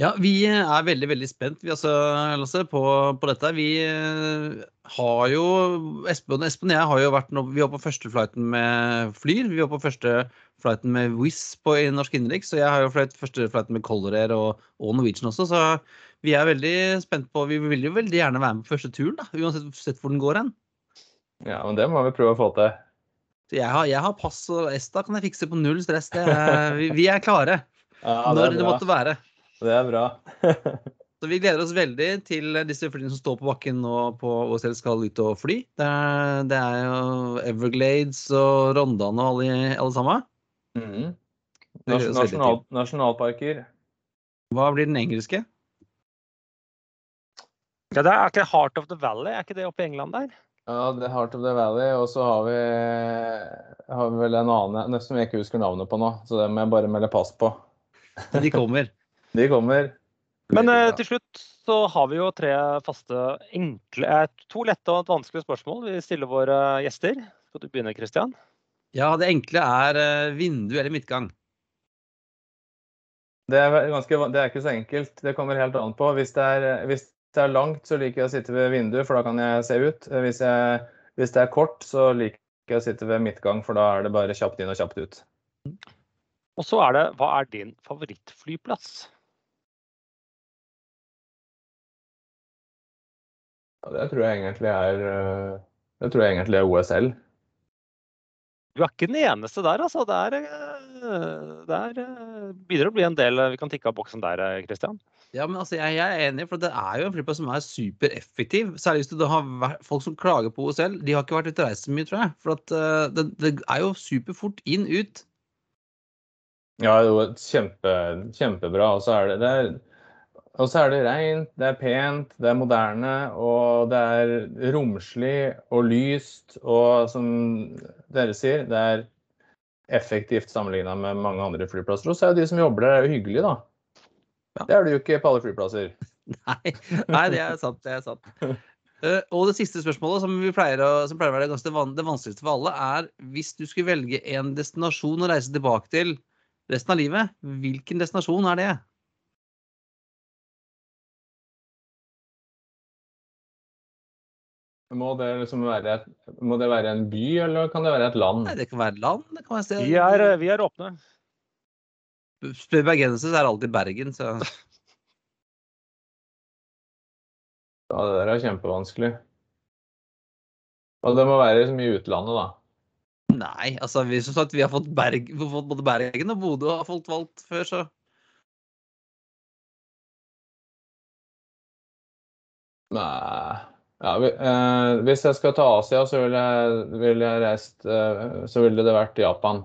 Ja, vi er veldig veldig spent vi altså, Lasse, på, på, dette. Vi eh, har jo Espen, Espen og jeg har jo vært Vi var på første flighten med Flyr. Vi var på første flighten med Wizz på i norsk innenriks. Og jeg har jo fløyet første flighten med Color Air og, og, Norwegian også. Så vi er veldig spent på Vi vil jo veldig gjerne være med på første turen, da, uansett hvor den går hen. Ja, men det må vi prøve å få til. Jeg har, jeg har, pass og ESTA kan jeg fikse på null stress. Er, vi, vi, er klare ja, når det måtte være. Det er bra. Så Vi gleder oss veldig til disse flyene som står på bakken nå på OSL skal ut og fly. Det er, det er jo Everglades og Rondane og alle, alle sammen. Mm. Nasjonal, nasjonalparker. Hva blir den engelske? Ja, det er ikke Heart of the Valley, er ikke det oppe i England der? Ja, det er Heart of the Valley. Og så har vi, har vi vel en annen nesten jeg ikke husker navnet på nå. Så det må jeg bare melde pass på. De kommer. De kommer. Men eh, til slutt så har vi jo tre faste enkle eh, To lette og et vanskelig spørsmål vi stiller våre gjester. Skal du begynne, Kristian? Ja, det enkle er uh, vindu eller midtgang. Det er, ganske, det er ikke så enkelt. Det kommer helt an på. Hvis det er, hvis det er langt, så liker jeg å sitte ved vinduet, for da kan jeg se ut. Hvis, jeg, hvis det er kort, så liker jeg å sitte ved midtgang, for da er det bare kjapt inn og kjapt ut. Og så er det, hva er din favorittflyplass? Ja, det tror jeg egentlig er eh, Det tror jeg egentlig er OSL. Du er ikke den eneste der, altså. Det er, eh, det er, eh, begynner å bli en del vi kan tikke av boksen der, Kristian. Ja, men altså, jeg, jeg, er enig, for det er jo en flyplass som er supereffektiv. Særlig hvis du har folk som klager på OSL. De har ikke vært ute og reist så mye, tror jeg. For at, uh, det, det, er jo superfort inn, ut. Ja, det er kjempe, kjempebra. Og så er det, det er, og så er det rent, det er pent, det er moderne, og det er romslig og lyst. Og som dere sier, det er effektivt sammenligna med mange andre flyplasser. Og så er jo de som jobber der, er jo hyggelige, da. Ja. Det er du jo ikke på alle flyplasser. Nei, nei, det er sant. Det er sant. Uh, og det siste spørsmålet, som, pleier å, som pleier å være det, van, det vanskeligste for alle, er hvis du skulle velge en destinasjon å reise tilbake til resten av livet, hvilken destinasjon er det? Må det, liksom være et, må det være en by, eller kan det være et land? Nei, det kan være et land. Det kan være sted. Vi er, vi er åpne. Spør bergenser, så er det alltid Bergen, så Ja, det der er kjempevanskelig. Og det må være liksom i utlandet, da. Nei, altså vi, som sagt, vi har fått, Berg, vi har fått både Bergen og Bodø har fått valgt før, så Nei ja, eh, Hvis jeg skal ta Asia, så ville jeg, vil jeg reist eh, Så ville det vært Japan.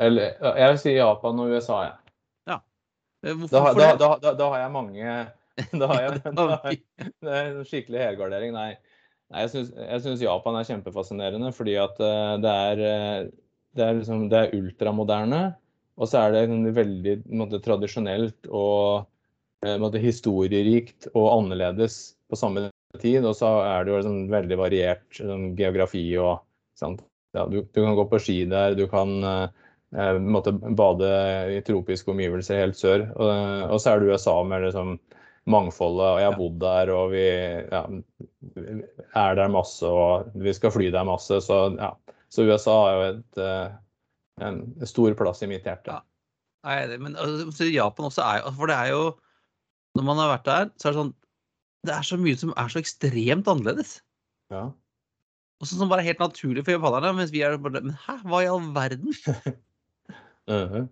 Eller jeg vil si Japan og USA, jeg. Ja. Eh, hvorfor da, da, da, da, har jeg mange Da har jeg, jeg en skikkelig helgardering. Nei. Nei jeg syns Japan er kjempefascinerende fordi at eh, det er, eh, det er, liksom, det er ultramoderne. Og så er det veldig måte, tradisjonelt og historierikt og annerledes på samme tid. Og så er det jo liksom veldig variert sånn, geografi og ja, du, du kan gå på ski der, du kan eh, måtte bade i tropiske omgivelser helt sør. Og, og så er det USA med liksom mangfoldet, og jeg har bodd der, og vi ja, er der masse, og vi skal fly der masse. Så, ja. så USA er jo et, en stor plass i mitt hjerte. Ja. Nei, men altså, Japan også er jo For det er jo Når man har vært der, så er det sånn Det er så mye som er så ekstremt annerledes. Ja. Og sånn som bare er helt naturlig for japanerne, mens vi er bare Men hæ, hva i all verden? uh -huh.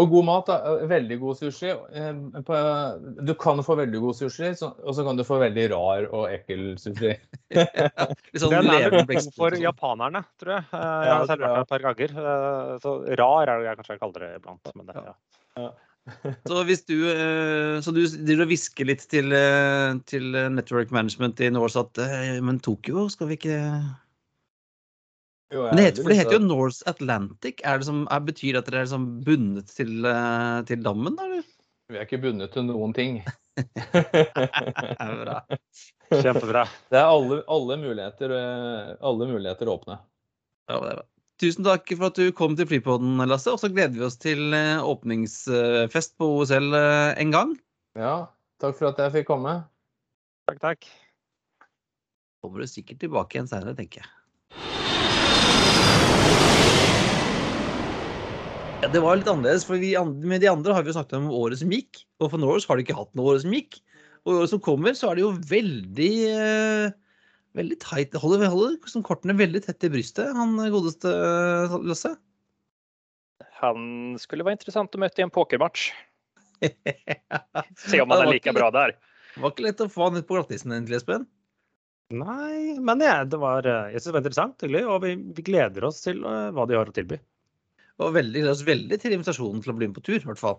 Og god mat. da, Veldig god sushi. Du kan få veldig god sushi, og så kan du få veldig rar og ekkel sushi. sånn Den er vel for japanerne, tror jeg. Jeg har selv vært der et par ganger. Så rar er det jeg kanskje kaller det iblant. Men det, ja. Så hvis du Så du driver og hvisker litt til, til Network Management i Norse at Men Tokyo, skal vi ikke Jo, Men det heter, for det heter jo North Atlantic. Er det som, er, betyr det at dere er liksom bundet til, til dammen, da? eller? Vi er ikke bundet til noen ting. Bra. Kjempebra. Det er alle, alle, muligheter, alle muligheter åpne. Ja, det er bra. Tusen takk for at du kom til Flypodden, Lasse. Og så gleder vi oss til åpningsfest på OSL en gang. Ja, takk for at jeg fikk komme. Takk, takk. Kommer du sikkert tilbake igjen senere, tenker jeg. Ja, det var litt annerledes, for vi, med de andre har vi jo snakket om året som gikk. Og for Norse har de ikke hatt noe året som gikk. Og i året som kommer, så er det jo veldig eh, veldig tight. Holder, holder liksom kortene veldig tett i brystet, han godeste Lasse. Han skulle være interessant å møte i en pokermatch. Se om han er like bra der. Det var ikke lett å få han ut på glattisen egentlig, Espen. Nei, men ja, det var, jeg synes det var interessant, hyggelig, og vi, vi gleder oss til uh, hva de har å tilby. Og veldig, oss veldig til invitasjonen til å bli med på tur, i hvert fall.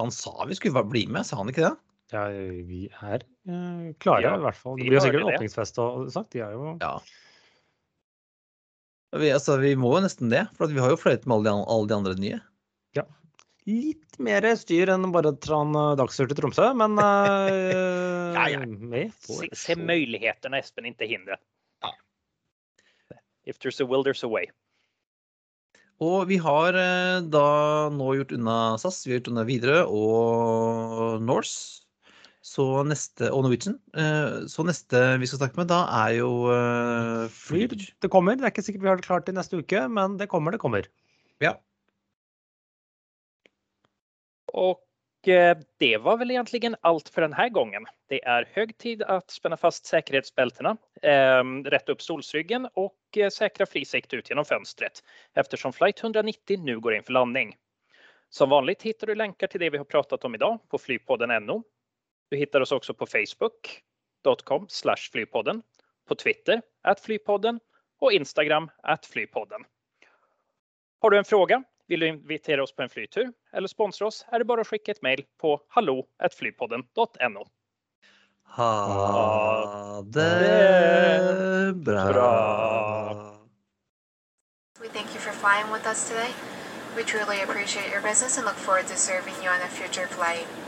Han sa vi skulle bli med, sa han ikke det? Ja, vi er uh, klare, Ja, i hvert fall. Det blir jo sikkert det. åpningsfest og sagt. De er jo Ja. Vi, altså, vi må jo nesten det, for at vi har jo fløyet med alle de, alle de andre nye. litt mer styr enn bare en uh, dagstur til Tromsø, men uh, Ja, ja. Se, se mulighetene, Espen, ikke hindre. Ja. If there's a will, there's a way. Og vi har eh, da nå gjort unna SAS, vi har gjort unna Widerøe og Norse. Så neste, og Norwegian. Eh, Så neste vi skal snakke med, da er jo uh, Flyr. Flyr. Det kommer. Det er ikke sikkert vi har det klart til neste uke, men det kommer, det kommer. Ja. Och eh, det var vel egentlig alt for denne gangen. Det er høy tid å spenne fast sikkerhetsbeltene, rette opp solsryggen og sikre eh, säkra fri sikt ut gjennom fönstret eftersom flight 190 nå går inn for landning. Som vanlig hittar du lenker til det vi har pratet om i dag på Flygpodden NO. Du hittar oss också på facebook.com flypodden, på Twitter at flypodden och Instagram at flypodden. Har du en fråga? Vill du invitera oss på en flytur eller sponsra oss är det bara att skicka ett mejl på hallå.flypodden.no. Ha det bra. bra. We thank you for flying with us today. We truly appreciate your business and look forward to serving you on a future flight.